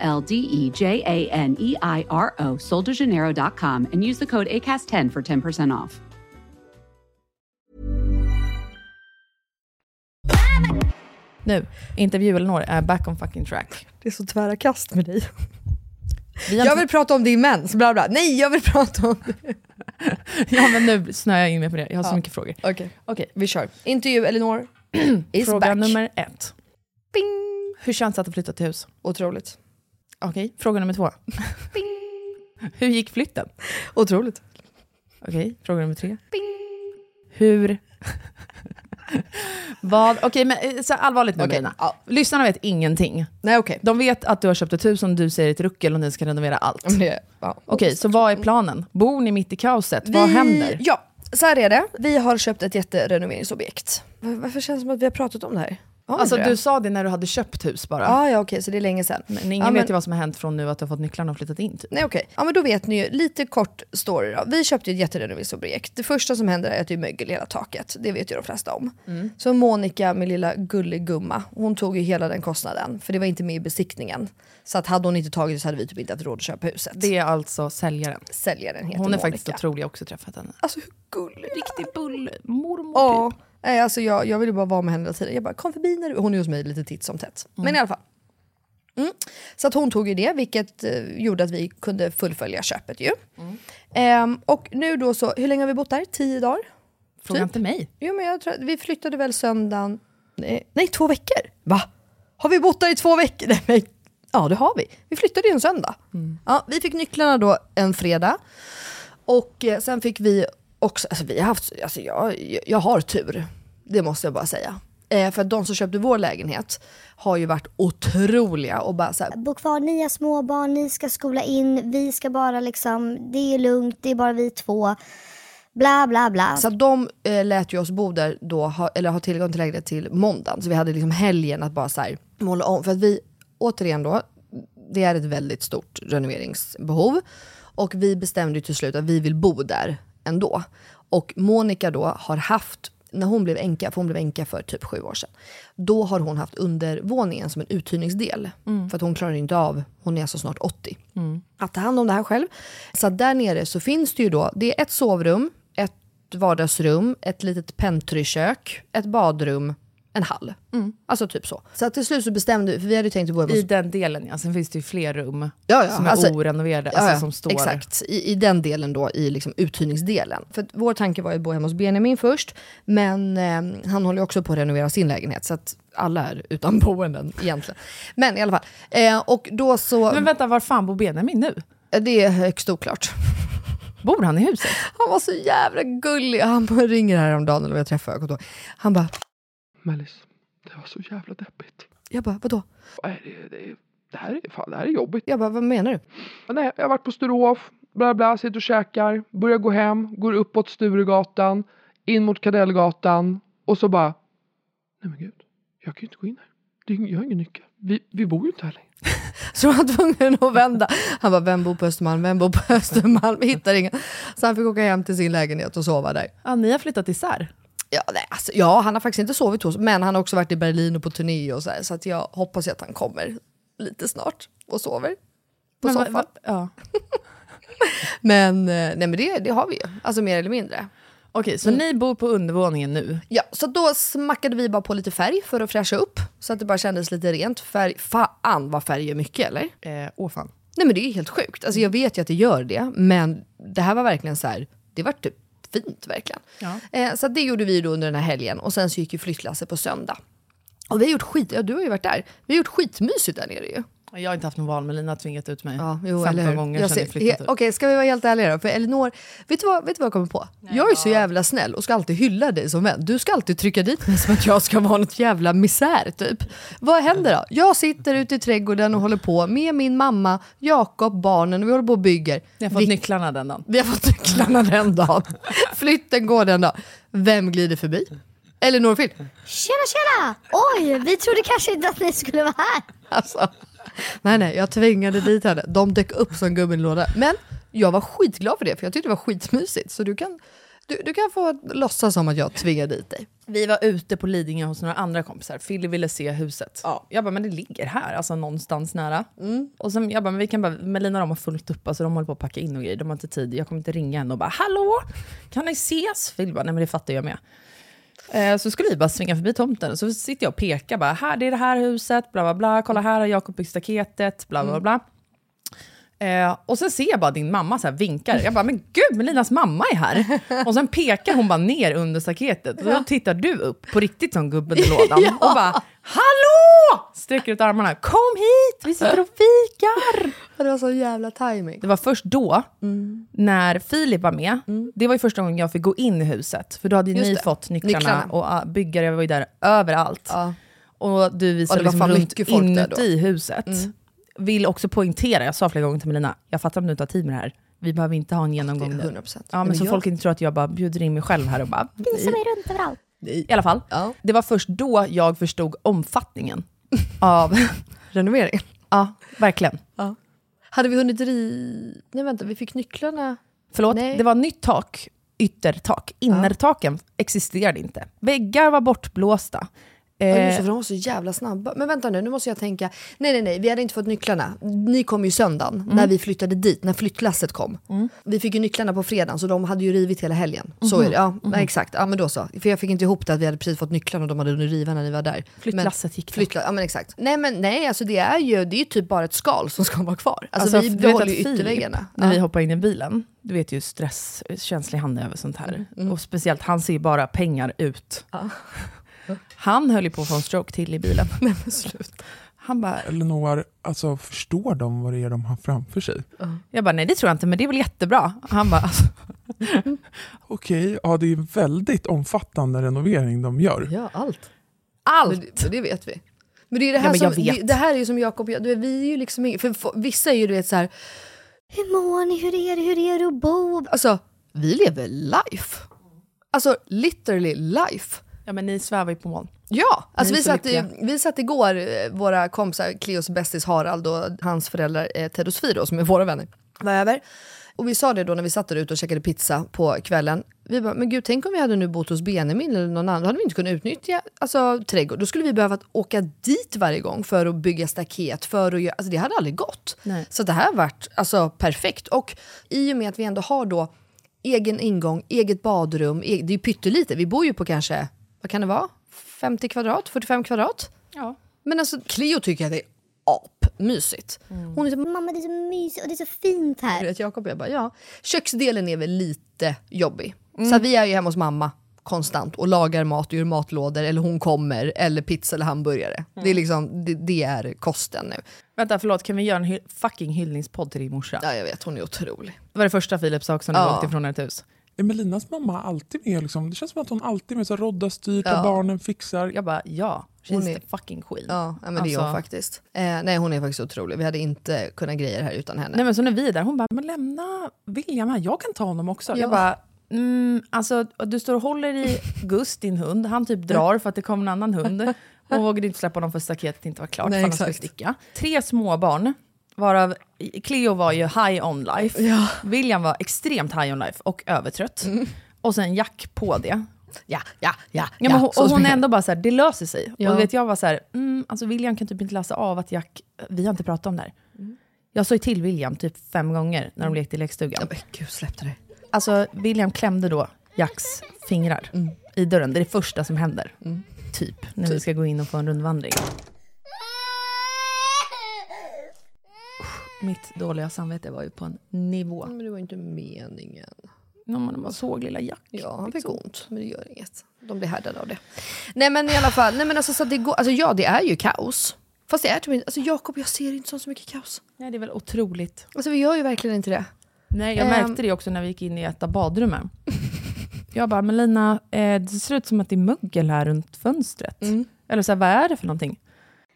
L D E J A N E I R O, soldejaneiro.com, and use the code ACAST10 for 10% off. Nu, intervju Elinor är back on fucking track. Det är så tvära kast med dig. Vi har... Jag vill prata om din mens, bla bla. Nej, jag vill prata om det. ja, men nu snöar jag in mig på det. Jag har ja. så mycket frågor. Okej, okay. okay. vi kör. Intervju Elinor is Fråga back. nummer ett. Bing. Hur känns det att ha flyttat till hus? Otroligt. Okej, fråga nummer två. Hur gick flytten? Otroligt. Okej, fråga nummer tre. Hur... Vad, okej men eh, så allvarligt nu Okej, Lina. ja. Lyssnarna vet ingenting. Nej okej. De vet att du har köpt ett hus som du säger är ett ruckel och ni ska renovera allt. Men det- ja. Okej, så vad är planen? Bor ni mitt i kaoset? Vad Vi- händer? Ja, så här är det. Vi har köpt ett jätterenoveringsobjekt. Var- Varför känns det som att vi har pratat om det här? Vi Alltså det? du sa det när du hade köpt hus bara. Ah, ja okej, så det är länge sedan. Men ingen ja, vet men- ju vad som har hänt från nu att du har fått nycklarna och flyttat in. Typ. Nej okej, ja men då vet ni ju, lite kort story då. Vi köpte ju ett jätterenoveringsprojekt. Det första som händer är att det är mögel i hela taket. Det vet ju de flesta om. Så Monica, min lilla gulligumma, hon tog ju hela den kostnaden. För det var inte med i besiktningen. Så att hade hon inte tagit det så hade vi typ inte haft råd att köpa huset. Det är alltså säljaren. Säljaren heter Hon är Monica. faktiskt otrolig, jag har också träffat henne. Alltså hur gullig Riktig bull, mormor Ja, typ. Nej, alltså jag, jag ville bara vara med henne hela tiden. Jag bara kom förbi när du... Hon är hos mig lite titt som tätt. Men i alla fall. Mm. Så att hon tog ju det, vilket eh, gjorde att vi kunde fullfölja köpet ju. Ehm, och nu då så, hur länge har vi bott där? Tio dagar? Fråga Typ. inte mig. Jo men jag tror att vi flyttade väl söndagen... Nej, nej, två veckor? Va? Har vi bott där i två veckor? Nej, men, ja det har vi. Vi flyttade ju en söndag. Ja, vi fick nycklarna då en fredag. Och eh, sen fick vi också, alltså vi har haft, alltså jag, jag har tur. Det måste jag bara säga. Eh, för att de som köpte vår lägenhet har ju varit otroliga och bara så här, Bo kvar, ni har småbarn, ni ska skola in, vi ska bara liksom, det är lugnt, det är bara vi två. Bla bla bla. Så att de eh, lät ju oss bo där då, ha, eller ha tillgång till lägenhet till måndagen. Så vi hade liksom helgen att bara så här, måla om. För att vi, återigen då, det är ett väldigt stort renoveringsbehov. Och vi bestämde ju till slut att vi vill bo där ändå. Och Monica då har haft, när hon blev änka, för hon blev änka för typ sju år sedan. Då har hon haft undervåningen som en uthyrningsdel. För att hon klarar inte av, hon är alltså snart 80 att ta hand om det här själv. Så där nere så finns det ju då, det är ett sovrum, ett vardagsrum, ett litet pentrykök, ett badrum, en hall. Alltså typ så. Så till slut så bestämde vi, för vi hade ju tänkt att bo hemma I den delen ja, sen finns det ju fler rum Ja, ja, som är alltså- orenoverade, Ja, alltså ja, som står... Exakt, I, i den delen då, i liksom uthyrningsdelen. För vår tanke var ju att bo hemma hos Benjamin först, men eh, han håller ju också på att renovera sin lägenhet, så att alla är utan boenden egentligen. Men i alla fall, eh, och då så... Men vänta, var fan bor Benjamin nu? Det är högst oklart. Bor han i huset? Han var så jävla gullig. Han ringer häromdagen, eller jag träffade, jag. Han bara, Mellis, det var så jävla deppigt. jag bara, vadå? Nej, det, det, det, här, är, fan, det här är jobbigt. Jag bara, vad menar du? Nej, jag har varit på Sturehof, bla bla, sitter och käkar, börjar gå hem, går uppåt Sturegatan, in mot Kadellgatan och så bara, nej men gud, jag kan ju inte gå in här. Det jag har ingen nyckel. Vi, vi bor ju inte här längre. Så han var tvungen att vända. Han bara, vem bor på Östermalm? Vem bor på Östermalm? Vi hittar ingen. Så han fick åka hem till sin lägenhet och sova där. Ja, ni har flyttat isär. Ja, nej, alltså, ja, han har faktiskt inte sovit hos men han har också varit i Berlin och på turné och så här, så att jag hoppas att han kommer lite snart och sover på Men va- soffan. va- ja. Men, eh, nej, men det, det har vi ju, alltså mer eller mindre. Okej, så ni bor på undervåningen nu? Ja, så då smackade vi bara på lite färg för att fräscha upp. Så att det bara kändes lite rent. Färg, fan vad färg gör mycket eller? Eh, åh fan. Nej men det är helt sjukt. Alltså jag vet ju att det gör det, men det här var verkligen så här, det var typ fint verkligen. Ja. Eh, så det gjorde vi då under den här helgen och sen så gick ju flyttlasset på söndag. Och vi har gjort skit, ja du har ju varit där, vi har gjort skitmysigt där nere ju. Jag har inte haft någon val, men Lina har tvingat ut mig Ja, jo, 15 eller hur? gånger Jag sedan jag flyttat he- ut. Okej, ska vi vara helt ärliga då? För Elinor, vet du vad, vet du vad jag kommer på? jag är så jävla snäll och ska alltid hylla dig som vän. Du ska alltid trycka dit mig som att jag ska vara något jävla misär typ. Vad händer då? Jag sitter ute i trädgården och håller på med min mamma, Jakob, barnen och vi håller på och bygger. Jag har fått Vi- nycklarna den dagen. vi har fått nycklarna den dagen. Flytten går den dagen. Vem glider förbi? Elinor Finn. Tjena tjena! Oj, vi trodde kanske inte att ni skulle vara här. Alltså. Nej, nej, jag tvingade dit henne. De dök upp som gummilåda. Men jag var skitglad för det, för jag tyckte det var skitmysigt. Så du kan, du, du kan få låtsas som att jag tvingade dit dig. Vi var ute på Lidingö hos några andra kompisar. Fille ville se huset. Ja. Jag bara, men det ligger här, alltså någonstans nära. Och sen, jag bara, men vi kan bara, Melina och de har fullt upp, alltså de håller på att packa in och grejer. De har inte tid, jag kommer inte ringa henne och bara, hallå, kan ni ses? Fille bara, nej men det fattar jag med. Eh, Så skulle vi bara svinga förbi tomten, så sitter jag och pekar bara, här, det är det här huset, bla bla bla, kolla här har Jakob byggt staketet, bla bla bla. Eh, och sen ser jag bara din mamma så vinkar. Jag bara, men gud, Melinas mamma är här. Och sen pekar hon bara ner under staketet. Och då tittar du upp, på riktigt som gubben i lådan. Och bara, hallå! Sträcker ut armarna, kom hit, vi sitter och fikar. Det var så jävla timing. Det var först då, när Filip var med, det var ju första gången jag fick gå in i huset. För då hade ju Just ni det. fått nycklarna, Nycklarna. och uh, byggare var ju där överallt. Ja. Och du visade Och det var liksom runt inuti huset. Vill också poängtera, jag sa flera gånger till Melina, jag fattar om du inte har tid med det här. Vi behöver inte ha en genomgång nu. 100%. Ja, men Men så jag- folk inte tror att jag bara bjuder in mig själv här och bara... Visa mig runt överallt. I alla fall, Ja. det var först då jag förstod omfattningen av... Renoveringen. ja, verkligen. Hade vi hunnit ri... Nej vänta, vi fick nycklarna. Förlåt, Nej. det var nytt tak, yttertak. Innertaken existerade inte. Väggar var bortblåsta. Ja, just det, Eh, för de var så jävla snabba. Men vänta nu, nu måste jag tänka. Nej, nej, nej, vi hade inte fått nycklarna. Ni kom ju söndagen, Mm. när vi flyttade dit, när flyttlasset kom. Vi fick ju nycklarna på fredagen, så de hade ju rivit hela helgen. Så Mhm. är det, ja, nej, exakt. Ja, men då så. För jag fick inte ihop det att vi hade precis fått nycklarna och de hade hunnit riva när ni var där. Flyttlasset gick då. flyttla, Ja, men exakt. Nej, men nej, alltså det är ju, det är typ bara ett skal som ska vara kvar. Alltså, Alltså, vi behåller ju ytterväggarna. När Ja. vi hoppar in i bilen, du vet ju stresskänslig han är över sånt här. Mm, Och speciellt, han ser ju bara pengar ut. Han höll ju på att få en stroke till i bilen. Nej, men sluta. Han bara, Elinor, alltså förstår de vad det är de har framför sig? jag bara, nej det tror jag inte, men det är väl jättebra. Han bara, alltså, Okej, ja det är väldigt omfattande renovering de gör. Ja, allt. allt! Men det, men det vet vi. Men det, är det, här Ja, men jag som, vet. det, det här är ju som Jakob, du vet, vi är ju liksom för vissa är ju du vet så här, Hur mår ni? Hur är det? Hur är det att bo? alltså vi lever life. Alltså literally life. Ja men ni svävar ju på moln. Ja, alltså vi satt, i, vi satt igår, eh, våra kompisar, Cleos bästis Harald och hans föräldrar eh, Ted och Sofie då, som är våra vänner, var över. Och vi sa det då när vi satt där ute och käkade pizza på kvällen. Vi bara, men gud tänk om vi hade nu bott hos Benjamin eller någon annan, då hade vi inte kunnat utnyttja alltså, trädgård. Då skulle vi behöva åka dit varje gång för att bygga staket, för att göra, alltså det hade aldrig gått. Nej. Så det här har varit alltså, perfekt. Och i och med att vi ändå har då egen ingång, eget badrum, e- det är ju pyttelite, vi bor ju på kanske, vad kan det vara? 50 kvadrat, 45 kvadrat? Ja. Men alltså Cleo tycker att det är apmysigt. Hon är så Mamma det är så mysigt och det är så fint här. vet, Jakob jag bara, ja. Köksdelen är väl lite jobbig. Så att vi är ju hemma hos mamma konstant och lagar mat och gör matlådor eller hon kommer eller pizza eller hamburgare. Det, är liksom, det, det är kosten nu. Vänta, förlåt, kan vi göra en hy- fucking hyllningspodd till din morsa? Ja jag vet, hon är otrolig. Det var det första Filip sa också när vi Ja. åkte ifrån ert hus. Emelinas mamma alltid med. Liksom. Det känns som att hon alltid med. Så rodda styrt, Ja. barnen fixar. Jag bara, ja, she's Hon är- the fucking queen. Ja, men det är hon Alltså- faktiskt. Eh, nej hon är faktiskt otrolig, vi hade inte kunnat greja det här utan henne. Nej men så när vi är där, hon bara, men lämna William här, jag kan ta honom också. Ja. Jag bara, mm, alltså du står och håller i Gust, din hund, han typ drar för att det kommer en annan hund. Hon vågade inte släppa honom för staketet inte var klart, Nej, för han skulle exakt. sticka. Tre småbarn, varav Cleo var ju high on life, Ja. William var extremt high on life och övertrött. Och sen Jack på det. Ja, ja, ja. Ja, men hon, och hon är ändå bara så här, det löser sig. Ja. Och vet jag var så här, mm, alltså William kan typ inte läsa av att Jack, vi har inte pratat om det här. Jag sa ju till William typ fem gånger när de lekte i lekstugan. Ja, men gud släpp det. Alltså William klämde då Jacks fingrar i dörren. Det är det första som händer. Typ, när vi ska gå in och få en rundvandring. Mitt dåliga samvete var ju på en nivå. Men det var inte meningen. När man såg lilla Jack. Ja, han fick ont, men det gör inget. De blir härdade av det. Nej men i alla fall, nej men alltså, så det går, alltså ja det är ju kaos. Fast det är typ inte, alltså Jakob jag ser inte så, så mycket kaos. Nej, det är väl otroligt. Alltså vi gör ju verkligen inte det. Nej, jag Ehm. märkte det också när vi gick in i ett av badrummen. Jag bara, men Lina, eh, det ser ut som att det är mögel här runt fönstret. Eller så här, vad är det för någonting?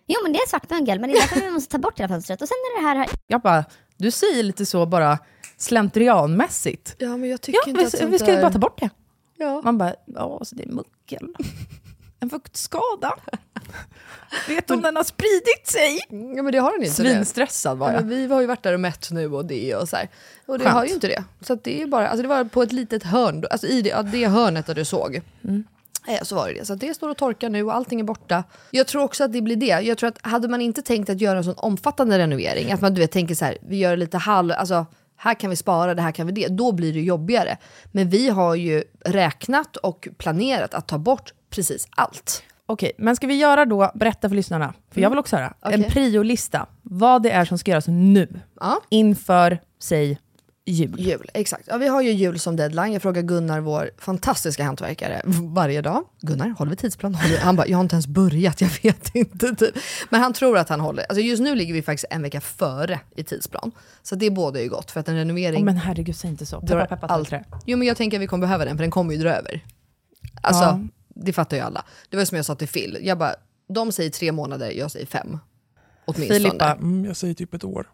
Jo men det är svart mögel men det är därför vi måste ta bort hela fönstret. Och sen är det här, här Jag bara, du säger lite så bara slentrianmässigt. Ja men jag tycker Ja, inte vi, att sånt vi ska där... ju bara ta bort det. Ja. Man bara, ja, så det är mögel. En fuktskada. Vet du om den har spridit sig? ja men det har den inte det. Svinstressad var Ja, jag. men vi har ju varit där och mätt nu och det och så här. Och det Skönt. har ju inte det. Så att det är bara, alltså det var på ett litet hörn, alltså i det, ja, det hörnet där du såg. Eh, Så var det det. Så det står och torkar nu och allting är borta. Jag tror också att det blir det. Jag tror att hade man inte tänkt att göra en sån omfattande renovering, att man du vet, tänker så här, vi gör lite halv, alltså här kan vi spara, det här kan vi det. Då blir det jobbigare. Men vi har ju räknat och planerat att ta bort precis allt. Okej, men ska vi göra då, berätta för lyssnarna, för jag vill också höra, en Okej. priolista. Vad det är som ska göras nu, Ja. inför, säg, jul. Jul, exakt. Ja, vi har ju jul som deadline. Jag frågar Gunnar, vår fantastiska hantverkare, varje dag. Gunnar, håller vi tidsplan? Håller vi? Han bara, jag har inte ens börjat, jag vet inte. Typ. Men han tror att han håller. Alltså just nu ligger vi faktiskt en vecka före i tidsplan. Så det båda ju gott, för att en renovering... Åh, men herregud, säg inte så. Peppa, peppa, allt. Jo men jag tänker att vi kommer behöva den, för den kommer ju dra över. Alltså, Ja. det fattar ju alla. Det var som jag sa till Phil, jag bara, de säger tre månader, jag säger fem. Åtminstone. Filippa, Mm, jag säger typ ett år.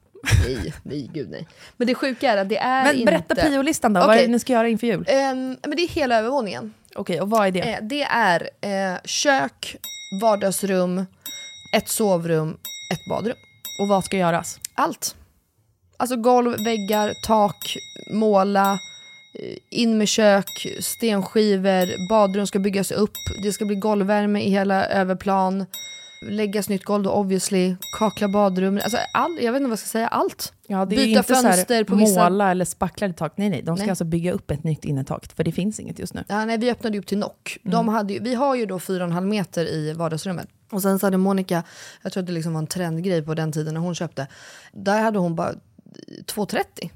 Nej, nej, gud nej. Men det sjuka är att det är Men inte... berätta priolistan då, vad är det ni ska göra inför jul? Ehm, men det är hela övervåningen. Okej, och vad är det? Eh, det är eh, kök, vardagsrum, ett sovrum, ett badrum. Och vad ska göras? Allt. Alltså golv, väggar, tak, måla, eh, in med kök, stenskivor, badrum ska byggas upp, det ska bli golvvärme i hela överplan, läggas nytt golv då obviously, kakla badrum, alltså all, jag vet inte vad jag ska säga, allt. Ja, det är Byta inte fönster här på vissa- måla eller spacklade tak. Nej, nej. De ska Nej. alltså bygga upp ett nytt innertak, för det finns inget just nu. Ja, nej, vi öppnade upp till Nock. Mm. De hade vi har ju då 4,5 meter i vardagsrummet. Och sen så hade Monica, jag tror att det liksom var en trendgrej på den tiden när hon köpte, där hade hon bara 2,30.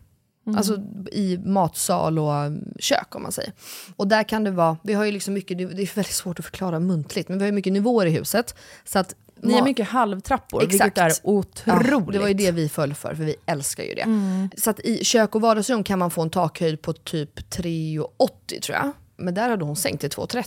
Mm. Alltså i matsal och um, kök om man säger. Och där kan det vara, vi har ju liksom mycket, det är väldigt svårt att förklara muntligt, men vi har ju mycket nivåer i huset. Så att Ni har mycket halvtrappor, Exakt. vilket är otroligt. Ja, det var ju det vi föll för, för vi älskar ju det. Mm. Så att i kök och vardagsrum kan man få en takhöjd på typ 3,80 tror jag. Men där hade hon sänkt till 2,30.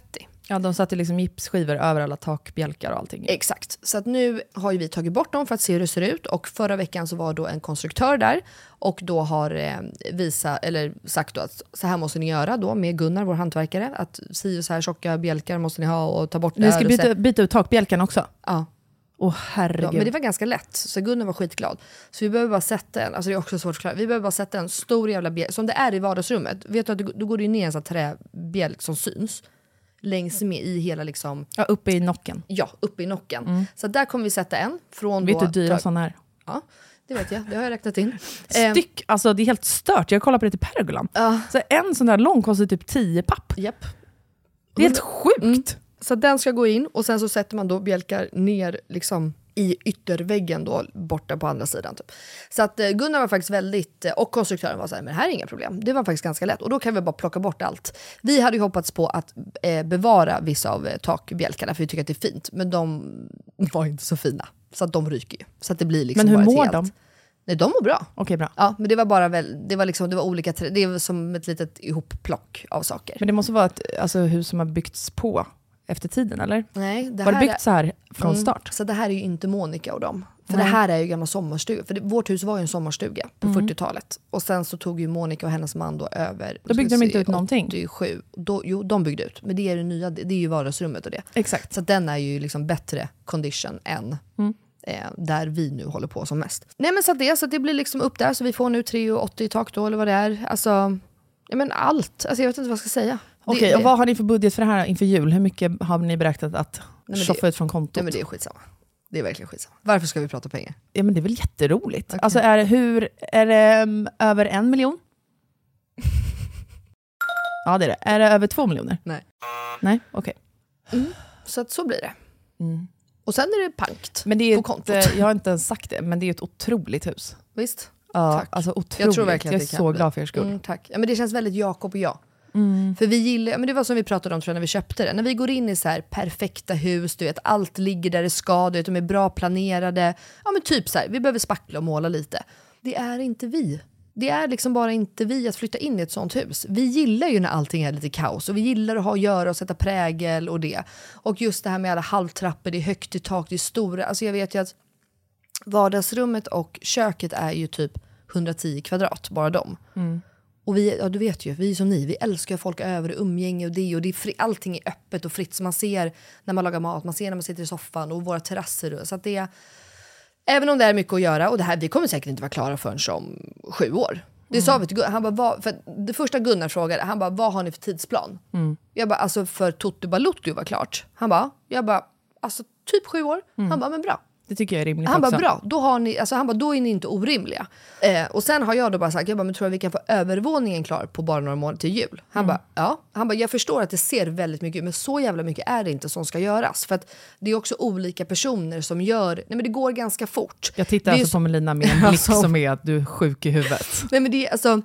Ja, de satte liksom gipsskivor över alla takbjälkar och allting. Exakt. Så att nu har vi tagit bort dem för att se hur det ser ut. Och förra veckan så var då en konstruktör där och då har eh, visa, eller sagt att så här måste ni göra då med Gunnar, vår hantverkare. Att si och så här tjocka bjälkar måste ni ha och ta bort det Ni ska byta, byta ut takbjälkarna också? Ja. Åh herregud. Ja, men det var ganska lätt, så Gunnar var skitglad. Så vi behöver bara sätta en, alltså det är också svårt att förklara, vi behöver bara sätta en stor jävla bjälk, som det är i vardagsrummet. Vet du att då går det ju ner en sån träbjälk som syns. Längs med i hela liksom, Ja, uppe i nocken. ja, uppe i nocken. Så där kommer vi sätta en. Från Vet du hur dyra sådana är? Ja, det vet jag, det har jag räknat in. Ehm, Styck, alltså det är helt stört. Jag kollar på det till pergolan. Så en sån där lång kostar typ 10 papp. Japp. Det är helt sjukt. Så den ska gå in och sen så sätter man då bjälkar ner liksom i ytterväggen då borta på andra sidan. Typ. Så att eh, Gunnar var faktiskt väldigt, eh, och konstruktören var så här, men det här är inga problem. Det var faktiskt ganska lätt och då kan vi bara plocka bort allt. Vi hade ju hoppats på att eh, bevara vissa av eh, takbjälkarna för vi tycker att det är fint, men de var inte så fina. Så att de ryker ju. Så att det blir liksom Men hur mår helt... de? Nej, de mår bra. Okej, bra. Ja, men det var bara väl, det var liksom, det var olika, det var som ett litet ihopplock av saker. Men det måste vara ett alltså, hus som har byggts på efter tiden, eller? Nej, det Var det byggt är- så här från Mm, start? Så det här är ju inte Monica och dem. För Nej. det här är ju gamla sommarstuga. För det, vårt hus var ju en sommarstuga på Mm. 40-talet. Och sen så tog ju Monica och hennes man då över. Då byggde de inte ut någonting? 87. Då, jo, de byggde ut. Men det är det nya, det, är ju vardagsrummet och det. Exakt. Så den är ju liksom bättre condition än Mm. eh, där vi nu håller på som mest. Nej men så det, så det blir liksom upp där. Så vi får nu 3,80 i tak då eller vad det är. Alltså, ja men allt. Alltså jag vet inte vad jag ska säga. Okej, och vad har ni för budget för det här inför jul? Hur mycket har ni beräknat att tjoffa ut från kontot? Nej men det är skitsamma. Det är verkligen skitsamma. Varför ska vi prata pengar? Ja, men det är väl jätteroligt. Alltså, är, det- hur, är det um, över en miljon? ja, det är det. Är det över två miljoner? Nej. Nej, okej. Så att så blir det. Mm. Och sen är det pankt Men det är på ett, kontot. eh, jag har inte ens sagt det, men det är ett otroligt hus. Visst? Ja, Tack. alltså otroligt. Jag tror verkligen jag är så glad för er skull. Mm, tack. Ja, men det känns väldigt Jakob och jag. Mm. För vi gillar, men det var som vi pratade om tror jag, när vi köpte det. När vi går in i så här perfekta hus, du vet, allt ligger där det ska, du vet, de är bra planerade. Ja men typ så här, vi behöver spackla och måla lite. Det är inte vi. Det är liksom bara inte vi att flytta in i ett sånt hus. Vi gillar ju när allting är lite kaos och vi gillar att ha att göra och sätta prägel och det. Och just det här med alla halvtrappor, det är högt i tak, det är stora. Alltså jag vet ju att vardagsrummet och köket är ju typ 110 kvadrat, bara de. Mm. Och vi, ja du vet ju, vi är som ni, vi älskar ju folk över, och umgänge och det och det är fri, allting är öppet och fritt. Så man ser när man lagar mat, man ser när man sitter i soffan och våra terrasser. Så att det, även om det är mycket att göra, och det här, vi kommer säkert inte vara klara förrän om sju år. Det sa vi till Gunnar, han bara, vad, för det första Gunnar frågade, han bara, vad har ni för tidsplan? Mm. Jag bara, alltså för Tutti Balutto var klart. Han bara, jag bara, alltså typ sju år. Han bara, men bra. Det tycker jag är rimligt Han också. bara bra, då, har ni, alltså, han bara, då är ni inte orimliga. Eh, och sen har jag då bara sagt, jag bara, men tror jag vi kan få övervåningen klar på bara några månader till jul? Han Mm. bara, ja. Han bara, jag förstår att det ser väldigt mycket ut, men så jävla mycket är det inte som ska göras. För att det är också olika personer som gör, nej men det går ganska fort. Jag tittar alltså så- på Melina med en blick Alltså- som är att du är sjuk i huvudet. Nej men det är alltså,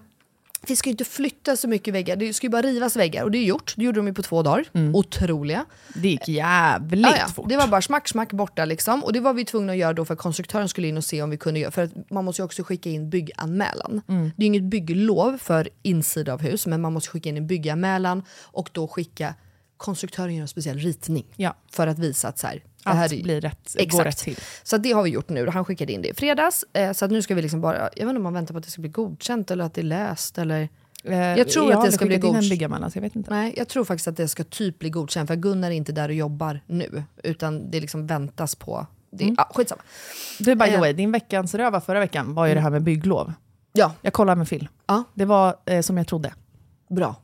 vi ska ju inte flytta så mycket väggar, det ska ju bara rivas väggar och det är gjort. Det gjorde de ju på två dagar. Otroliga. Det gick jävligt ja. fort. Det var bara smack, smack borta liksom. Och det var vi tvungna att göra då för att konstruktören skulle in och se om vi kunde göra. För att man måste ju också skicka in bygganmälan. Det är inget bygglov för insida av hus, men man måste skicka in en bygganmälan och då skicka konstruktören gör en speciell ritning. Ja. För att visa att så här, det Allt här är, blir rätt, Exakt. går rätt till. Så det har vi gjort nu. Han skickade in det i fredags. Eh, så nu ska vi liksom bara, jag vet inte om man väntar på att det ska bli godkänt eller att det är läst eller... Jag tror att det ska bli godkänt. en godkänt. byggamanna, så jag vet inte. Nej, jag tror faktiskt att det ska typ bli godkänt för Gunnar är inte där och jobbar nu. Utan det liksom väntas på... Det, Mm. ah, skitsamma. Du, by the Eh. way, din veckans röva förra veckan var ju det här med bygglov. Ja, Jag kollade med Phil. Ja. Det var eh, som jag trodde. bra.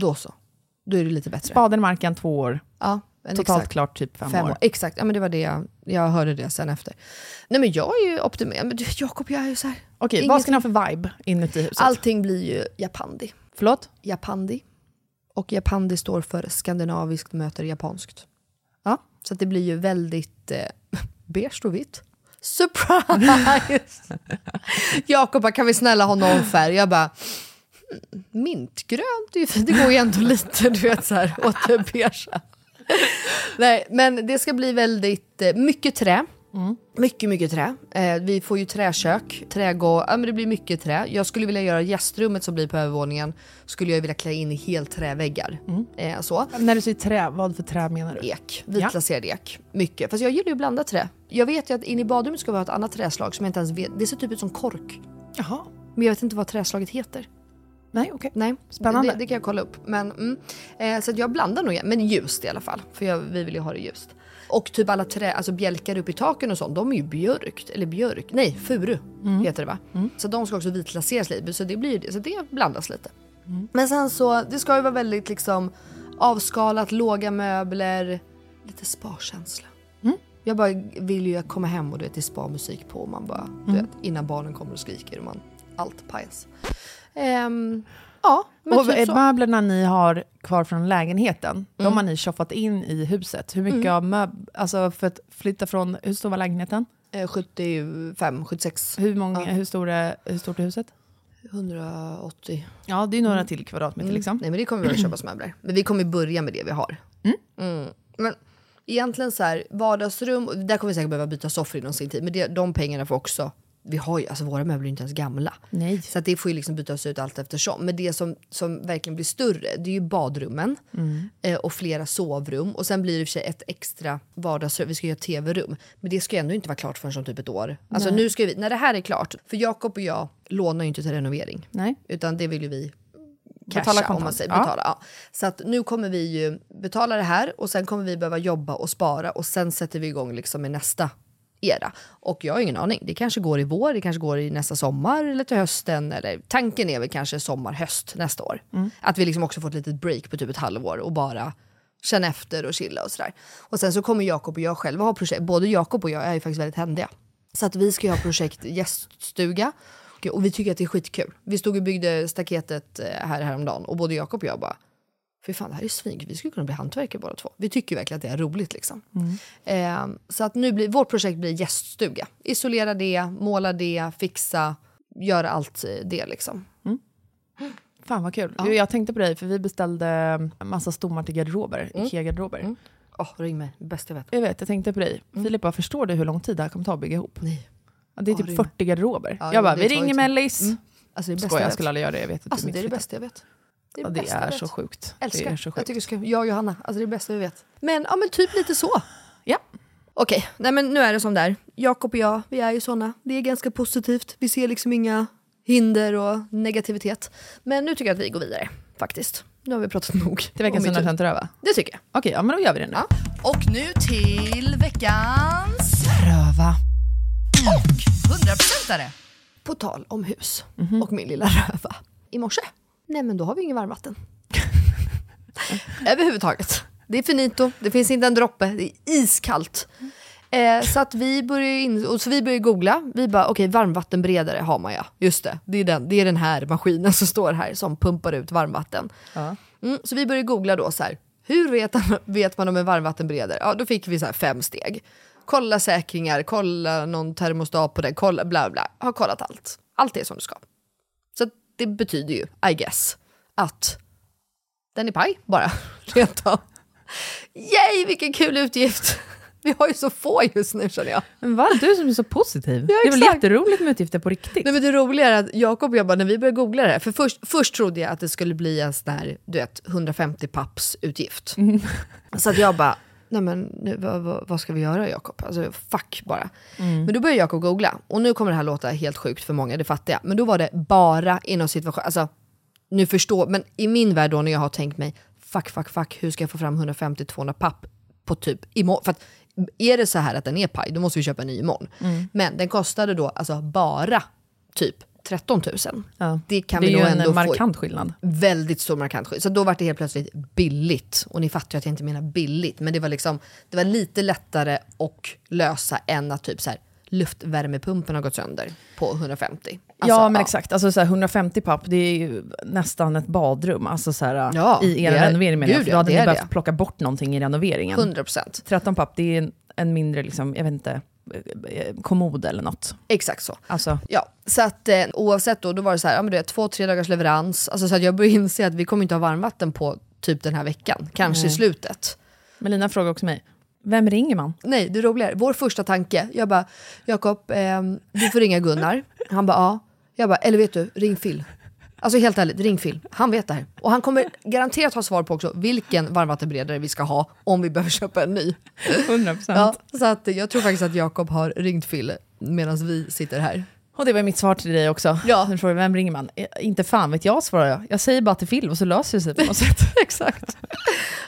Då så. Då är det lite bättre. Spaden i marken, två år. ja, Totalt exakt. klart typ fem, Fem år. år. Exakt, ja, men det var det jag, jag hörde det sen efter. Nej men jag är ju optimistisk. Men du, Jakob, jag är ju så här. Okej, Ingenting- vad ska ni ha för vibe inuti huset? Allting blir ju japandi. Förlåt? Japandi. Och japandi står för skandinaviskt möter japanskt. Ja. Så det blir ju väldigt eh, beige och vitt. Surprise! Jakob bara, kan vi snälla ha någon färg? Jag bara, "Mm, mintgrönt, det går ju ändå lite du vet, så här, åt det beiga. Nej, men det ska bli väldigt eh, mycket trä. Mycket, mycket trä. Eh, vi får ju träkök, trägård, ja, men det blir mycket trä. Jag skulle vilja göra gästrummet som blir på övervåningen, skulle jag vilja klä in i helt träväggar. Eh, så. När du säger trä, vad för trä menar du? Ek, vitlaserad ek. Mycket. Fast jag gillar ju att blanda trä. Jag vet ju att in i badrummet ska vi ha ett annat träslag som jag inte ens vet. Det ser typ ut som kork. Jaha. Men jag vet inte vad träslaget heter. Nej, okej. Nej, Spännande. Det, det kan jag kolla upp. Men, mm. eh, så jag blandar nog, men ljust i alla fall. För jag, vi vill ju ha det ljust. Och typ alla trä, alltså bjälkar upp i taken och sånt, de är ju björk, eller björk, nej furu heter det va? Så de ska också vitlaseras lite, så det blir så det blandas lite. Men sen så, det ska ju vara väldigt liksom avskalat, låga möbler, lite sparkänsla. Jag bara vill ju komma hem och du vet, det är spa-musik på man bara, du vet, innan barnen kommer och skriker och man, allt pajas. Ehm, ja, men och typ så. möblerna ni har kvar från lägenheten, de har ni tjoffat in i huset. Hur mycket av möb... Alltså för att flytta från... Hur stor var lägenheten? Eh, 75, 76, Hur, många, Ja. hur, stor är, hur stort är huset? 180. Ja, det är några till kvadratmeter liksom. Nej men det kommer vi att köpa som möbler. Men vi kommer börja med det vi har. Mm. Men egentligen så här, vardagsrum, där kommer vi säkert behöva byta soffor inom sin tid. Men det, de pengarna får också, vi har ju, alltså våra möbler är inte ens gamla. Nej. Så det får ju liksom bytas ut allt eftersom. Men det som, som verkligen blir större, det är ju badrummen eh, och flera sovrum. Och sen blir det för sig ett extra vardagsrum, vi ska göra tv-rum. Men det ska ändå inte vara klart förrän om typ ett år. Alltså nu ska vi, när det här är klart, för Jakob och jag lånar ju inte till renovering. Nej. Utan det vill ju vi Betala casha, om kontant. man säger. Ja. Betala, ja. Så att nu kommer vi ju betala det här och sen kommer vi behöva jobba och spara och sen sätter vi igång liksom med nästa era. Och jag har ingen aning, det kanske går i vår, det kanske går i nästa sommar eller till hösten. Eller, tanken är väl kanske sommar, höst nästa år. Att vi liksom också får ett litet break på typ ett halvår och bara känna efter och chilla och sådär. Och sen så kommer Jakob och jag själva ha projekt, både Jakob och jag är ju faktiskt väldigt händiga. Så att vi ska ju ha projekt gäststuga och vi tycker att det är skitkul. Vi stod och byggde staketet eh, här häromdagen och både Jakob och jag bara Fy fan, det här är svinkul. Vi skulle kunna bli hantverkare båda två. Vi tycker verkligen att det är roligt. Liksom. Eh, så att nu blir, vårt projekt blir gäststuga. Isolera det, måla det, fixa, göra allt det. Liksom. Fan vad kul. Jo, Jag tänkte på dig, för vi beställde massa stommar till garderober, Ikea-garderober. Åh, ring mig. Bäst jag vet. Jag vet, jag tänkte på dig. Filip bara, förstår du hur lång tid det här kommer ta att bygga ihop? Nej. Ja, det är Ja, typ ring 40 garderober. Ja, jag bara, vi ringer. Mellis. Mm. Alltså, det är Skojar, jag skulle aldrig göra det. Jag vet att Alltså, det är det bästa jag vet. Det är det, bästa jag är så sjukt. Älskar. Det är så Jag sjukt. tycker det ska, jag och Johanna, alltså det är det bästa vi vet. Men, ja, men typ lite så. Ja. Okej, nej men nu är det som där. Jakob och jag, vi är ju såna. Det är ganska positivt. Vi ser liksom inga hinder och negativitet. Men nu tycker jag att vi går vidare, faktiskt. Nu har vi pratat nog. Till veckans om mitt hus. 100% röva. Det tycker jag. Okej, ja men då gör vi det nu. Ja. Och nu till veckans röva. Och 100%are. På tal om hus och min lilla röva. I morse, nej men då har vi ingen varmvatten. Överhuvudtaget. Det är finito, det finns inte en droppe, det är iskallt. Eh, så att vi började in, och så vi började googla. Vi bara, okej varmvattenberedare har man ja. Just det, det är, den, det är den här maskinen som står här som pumpar ut varmvatten. Mm, så vi började googla då så här, hur vet, vet man om en varmvattenberedare? Ja, då fick vi så här fem steg. Kolla säkringar, kolla någon termostat på den, kolla bla bla. Har kollat allt. Allt är som det ska. Det betyder ju, I guess, att den är paj bara. Rent av. Yay, vilken kul utgift! Vi har ju så få just nu känner jag. Men va? Du som är så positiv. Ja, det är väl jätteroligt med utgifter på riktigt? Nej, men det roliga är att Jakob och jag bara, när vi började googla det här, för först, först trodde jag att det skulle bli en sån här, du vet, 150 papps utgift. Mm. Så att jag bara, nej men nu, vad, vad, ska vi göra Jakob? Alltså fuck bara. Mm. Men då började Jakob googla, och nu kommer det här låta helt sjukt för många, det fattar jag. Men då var det bara inom situation, alltså nu förstår, men i min värld då när jag har tänkt mig, fuck, fuck, fuck, hur ska jag få fram 150-200 papp på typ imorgon? För att är det så här att den är paj, då måste vi köpa en ny imorgon. Mm. Men den kostade då alltså bara typ 13 000. Ja. Det kan det är vi ju nog en ändå markant få. skillnad. Väldigt stor markant skillnad. Så då var det helt plötsligt billigt. Och ni fattar ju att jag inte menar billigt, men det var liksom det var lite lättare att lösa än att typ så här luftvärmepumpen har gått sönder på 150. Alltså, ja, men exakt. Alltså, så här, 150 papp, det är ju nästan ett badrum. Alltså, så här, Ja, I er det är- renovering menar jag. För ja, då hade det ni är behövt det. plocka bort någonting i renoveringen. 100%. 13 papp, det är en, en mindre, liksom, jag vet inte, kommod eller något. Exakt så. Alltså, Ja, så att eh, oavsett då, då var det så här, ja men du vet, två, tre dagars leverans. Alltså så att jag började inse att vi kommer inte ha varmvatten på typ den här veckan, kanske i Nej. slutet. Melina frågar också mig, vem ringer man? Nej, det roliga är, vår första tanke, jag bara, Jakob, ehm, du får ringa Gunnar. Han bara, ja. Jag bara, eller vet du, ring Phil. Alltså helt ärligt, ring Phil. Han vet det här. Och han kommer garanterat ha svar på också vilken varmvattenberedare vi ska ha om vi behöver köpa en ny. 100%. Ja, så att jag tror faktiskt att Jakob har ringt Phil medan vi sitter här. Och det var mitt svar till dig också. Ja. Du frågar, vem ringer man? Eh, Inte fan vet jag, svarar jag. Jag säger bara till Phil och så löser det sig på något sätt. Exakt.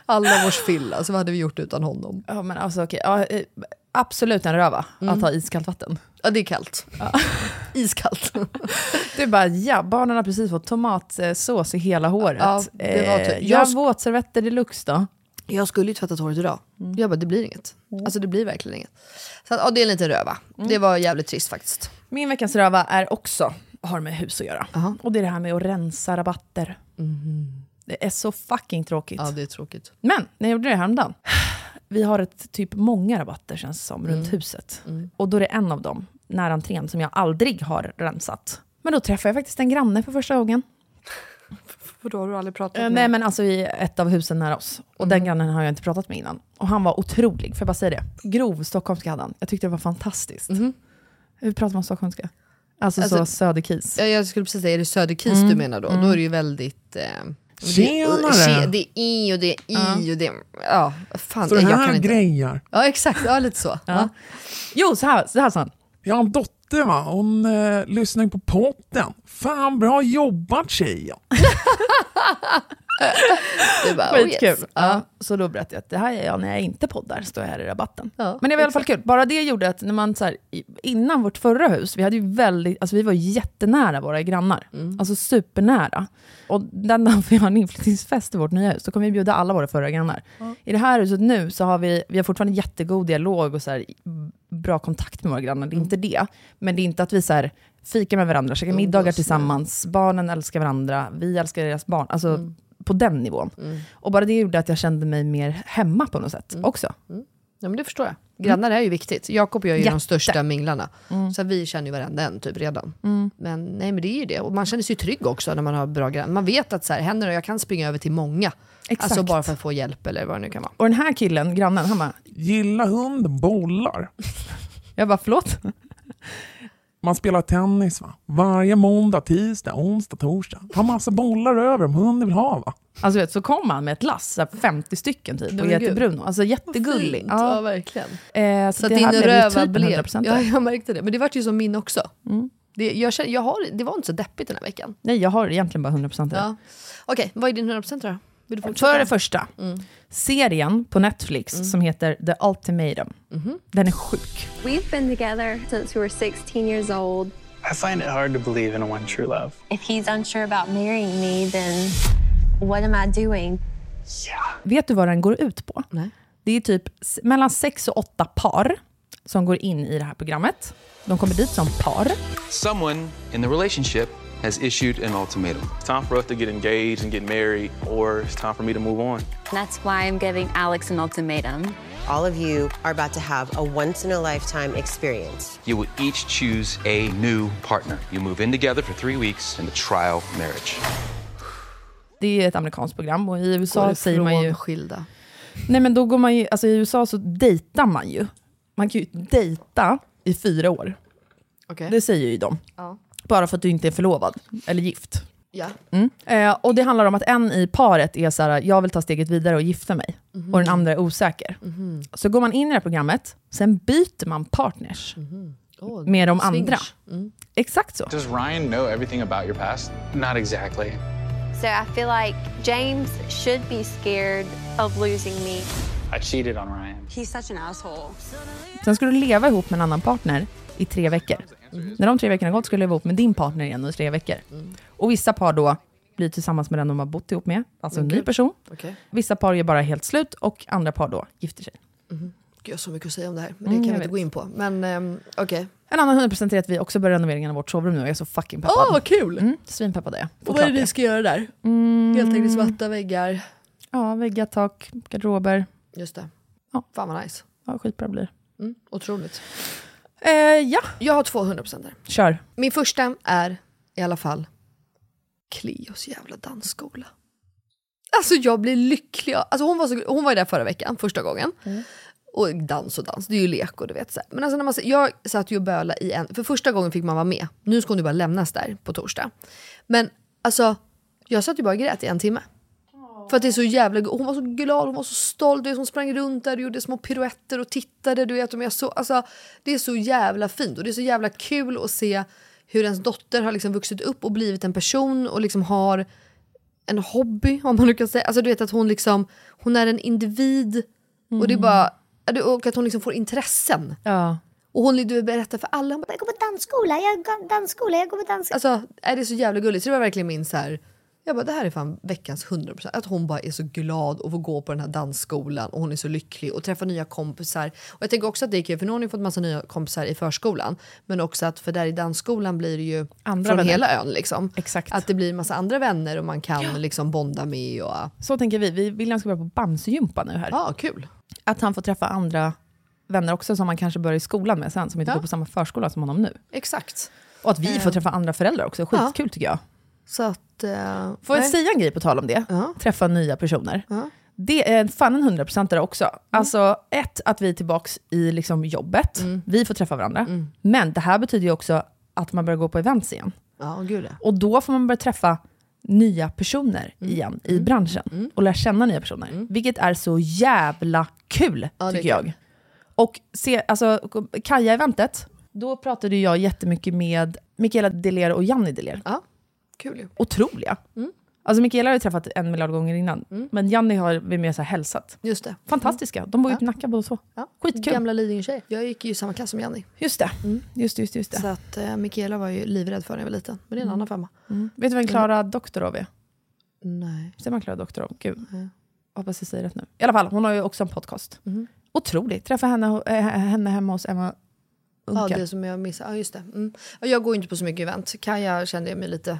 Alla vårs Phil, alltså vad hade vi gjort utan honom? Ja, men alltså, okej. Ja, eh, absolut en röva att ha iskallt vatten. Ja, det är kallt. Iskallt. Det är bara, ja, barnen har precis fått tomatsås i hela håret. Ja, det var typ- Eh, jag- ja, våtservetter deluxe då. Jag skulle ju tvättat håret idag. Mm. Jag bara, det blir inget. Alltså det blir verkligen inget. Så att, ja, det är en liten röva. Mm. Det var jävligt trist faktiskt. Min veckans röva är också, har med hus att göra. Och det är det här med att rensa rabatter. Det är så fucking tråkigt. Mhm. Ja, det är tråkigt. Men när jag gjorde det häromdagen, vi har ett typ många rabatter känns det som, Mm. runt huset. Och då är det en av dem, nära entrén, som jag aldrig har rensat. Men då träffade jag faktiskt en granne för första gången. För då har du aldrig pratat Eh, med nej men alltså i ett av husen nära oss. Och Mm. den grannen har jag inte pratat med innan. Och han var otrolig, får jag bara säga det. Grov stockholmska hade han. Jag tyckte det var fantastiskt. Hur pratar man stockholmska? Alltså, Mhm. Alltså- så söderkis. Ja, jag skulle precis säga, är det Söderkis Mm. du menar då? Mm. Då är det ju väldigt... Eh, Tjenare! tje- det är i och det är i och det... Ja, fan. Så det jag här kan inte. grejer. Ja, exakt. Ja, lite så. Ja. Jo, så här, så här sa han. Jag har en dotter va, hon eh, lyssnar på podden. Fan bra jobbat tjejen. Det bara, oh Skitkul. yes. ja. Så då berättade jag att det här är jag när jag inte poddar, står jag här i rabatten. Ja, Men det var i alla fall kul. Bara det gjorde att när man, så här, innan vårt förra hus, vi, hade ju väldigt, alltså vi var jättenära våra grannar. Mm. Alltså supernära. Och den dagen vi har en inflyttningsfest i vårt nya hus, då kommer vi bjuda alla våra förra grannar. I det här huset nu så har vi, vi har fortfarande jättegod dialog och så här, bra kontakt med våra grannar, det är inte det. Men det är inte att vi så här, fikar med varandra, käkar middagar tillsammans, barnen älskar varandra, vi älskar deras barn. Alltså Mm. På den nivån. Och bara det gjorde att jag kände mig mer hemma på något sätt också. Ja, men det förstår jag. Grannar är ju viktigt. Jakob och jag är ju Jätte. de största minglarna. Mm. Så vi känner ju varenda en typ redan. Mm. Men nej men det är ju det. Och man känner sig ju trygg också när man har bra grannar. Man vet att så här, händer det, jag kan springa över till många. Exakt. Alltså bara för att få hjälp eller vad det nu kan vara. Och den här killen, grannen, han bara, Gilla hunden bollar. jag bara förlåt? Man spelar tennis va. Varje måndag, tisdag, onsdag, torsdag. Ta massa bollar över om hunden vill ha va. Alltså vet, så kom han med ett lass, så här 50 stycken typ, och gud. Bruno. Alltså jättegullig. Fint. Ja, verkligen. Eh, så Så att det din blev röva typ blev... 100% Ja, jag märkte det. Men det var ju som min också. Det, jag känner, jag har, det var inte så deppigt den här veckan. Nej, jag har egentligen bara 100% Ja. Okej, vad är din 100% då? Vill du fortsätta? För det första, Mm. serien på Netflix som heter The Ultimatum. Mhm. Den är sjuk. We've been together since we were 16 years old. I find it hard to believe in a one true love. If he's unsure about marrying me, then what am I doing? Vet du vad den går ut på? Nej. Det är typ mellan sex och åtta par som går in i det här programmet. De kommer dit som par. Someone in the relationship has issued an ultimatum. It's time for us to get engaged and get married, or it's time for me to move on. That's why I'm giving Alex an ultimatum. All of you are about to have a once in a lifetime experience. You will each choose a new partner. You move in together for three weeks in the trial marriage. Det är ett amerikanskt program och i Går USA säger man ju... skilda. Nej men då går man ju, alltså i USA så dejtar man ju. Man kan ju dejta i fyra år. Okej. Det säger ju de. Ja. Bara för att du inte är förlovad eller gift. Ja. Mm. Eh, och det handlar om att en i paret är så här, jag vill ta steget vidare och gifta mig. Mhm. Och den andra är osäker. Mhm. Så går man in i det här programmet, sen byter man partners Åh, med de swingers. andra. Mm. Exakt så. Does Ryan know everything about your past? Not exactly. So I feel like James should be scared of losing me. I cheated on Ryan. He's such an asshole. Sen ska du leva ihop med en annan partner i tre veckor. När de tre veckorna gått ska du leva ihop med din partner igen i tre veckor. Och vissa par då blir tillsammans med den de har bott ihop med, alltså en Men ny person. Okej. Vissa par gör bara helt slut och andra par då gifter sig. Mhm. Gud, jag har så mycket att säga om det här, men Mm, det kan jag vi inte vet. gå in på. Men ehm, okej. En annan 100% är att vi också börjar renoveringen av vårt sovrum nu och jag är så fucking peppad. Åh, vad kul! Mm, svinpeppad är jag. Och vad är det ni ska göra där? Mm. Helt enkelt svarta väggar. Ja, väggar, tak, garderober. Just det. Ja. Fan vad nice. Ja, skitbra blir det. Mm, otroligt. Eh, ja, Jag har 200 procent kör. Min första är i alla fall Cleos jävla dansskola. Alltså jag blir lycklig. Alltså hon, var så, hon var ju där förra veckan, första gången. Och dans och dans, det är ju lek och du vet. Så. Men alltså när man, jag satt ju och böla i en, för första gången fick man vara med. Nu ska hon ju bara lämnas där på torsdag. Men alltså, jag satt ju bara och grät i en timme. För att det är så jävla Hon var så glad, hon var så stolt. Du vet, hon sprang runt där och gjorde små piruetter och tittade. Du vet, och jag så, alltså, det är så jävla fint och det är så jävla kul att se hur ens dotter har liksom vuxit upp och blivit en person och liksom har en hobby, om man nu kan säga. Alltså du vet att hon liksom, hon är en individ och det är bara, och att hon liksom får intressen. Ja. Och hon du berättar för alla, hon bara, Jag går på dansskola, jag går på dansskola, jag går på dansskola. Alltså, är det så jävla gulligt? Så det var verkligen min så här. Jag bara, det här är fan veckans 100%. Att hon bara är så glad och får gå på den här dansskolan och hon är så lycklig och träffa nya kompisar. Och jag tänker också att det är kul för nu har hon fått massa nya kompisar i förskolan. Men också att för där i dansskolan blir det ju Andra från vänner. hela ön liksom. Exakt. Att det blir massa andra vänner och man kan liksom bonda med och... Så tänker vi. vi William ska börja på Bamsegympa nu här. Ja, kul. Att han får träffa andra vänner också som man kanske börjar i skolan med sen, som inte Ja. går på samma förskola som honom nu. Exakt. Och att vi Eh. får träffa andra föräldrar också. Skitkul tycker jag. Så att... eh, Får jag nej. säga en grej på tal om det? Träffa nya personer. Det är fan en 100% där också. Mm. Alltså, ett, att vi är tillbaka i liksom jobbet. Mm. Vi får träffa varandra. Men det här betyder ju också att man börjar gå på events igen. Ja, gud ja. Och då får man börja träffa nya personer Mm. igen i branschen. Och lära känna nya personer. Vilket är så jävla kul, Ja, tycker jag. kul. Och se, alltså, Kaja-eventet, då pratade jag jättemycket med Mikaela Deler och Janni Deler. Ja, kul ju. Otroliga. Alltså Mikaela har jag träffat en miljard gånger innan, men Janni har vi med så här hälsat. Just det. Fantastiska. De bor ju i Nacka båda två. Ja. Skitkul. Gamla Lidingö-tjej. Jag gick ju i samma klass som Jenny. Just det. Just det, just det. Just det. Så att eh, Mikaela var ju livrädd för när jag var liten. Men det är en Mm. annan femma. Mm. Vet du vem Klara Doktorov är? Nej. Säger man Klara Doktorov? Gud. Hoppas jag säger rätt nu. I alla fall, hon har ju också en podcast. Mhm. Otroligt. Träffa henne, äh, henne hemma hos Emma Ja, Unke. det som jag missade. Ja, just det. Mm. Ja, Jag går ju inte på så mycket event. Kaja kände jag mig lite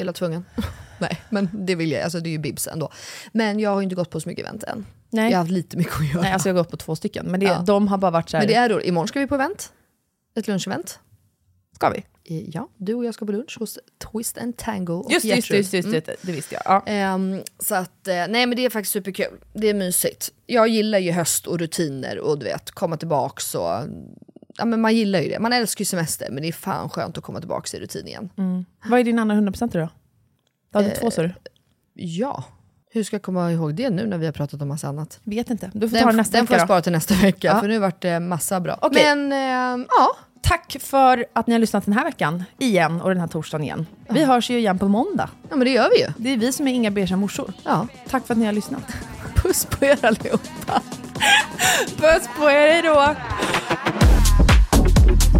illa tvungen. Nej, men det vill jag. Alltså det är ju Bibs ändå. Men jag har inte gått på så mycket event än. Nej. Jag har haft lite mycket att göra. Nej, alltså jag har gått på två stycken. Men det, Ja. de har bara varit så här... Men det är då, imorgon ska vi på event. Ett lunchevent. Ska vi? I- Ja, du och jag ska på lunch hos Twist and Tango och Just, just, Gertrud. just, just, Mm. det, visste jag. Ja. Ehm, så att, eh, nej men det är faktiskt superkul. Det är mysigt. Jag gillar ju höst och rutiner och du vet, komma tillbaks och... Ja men man gillar ju det. Man älskar ju semester men det är fan skönt att komma tillbaks i rutin igen. Mm. Vad är din andra 100% då? Du hade Eh, två sa du? Ja. Hur ska jag komma ihåg det nu när vi har pratat om massa annat? Vet inte. Du får den, ta nästa den får vecka jag då. spara till nästa vecka Ja. för nu vart det massa bra. Okej. Men ehm, ja. Tack för att ni har lyssnat den här veckan igen och den här torsdagen igen. Vi hörs ju igen på måndag. Ja men det gör vi ju. Det är vi som är Inga beiga morsor. Ja. Tack för att ni har lyssnat. Puss på er allihopa. Puss på er, hejdå! Thank you.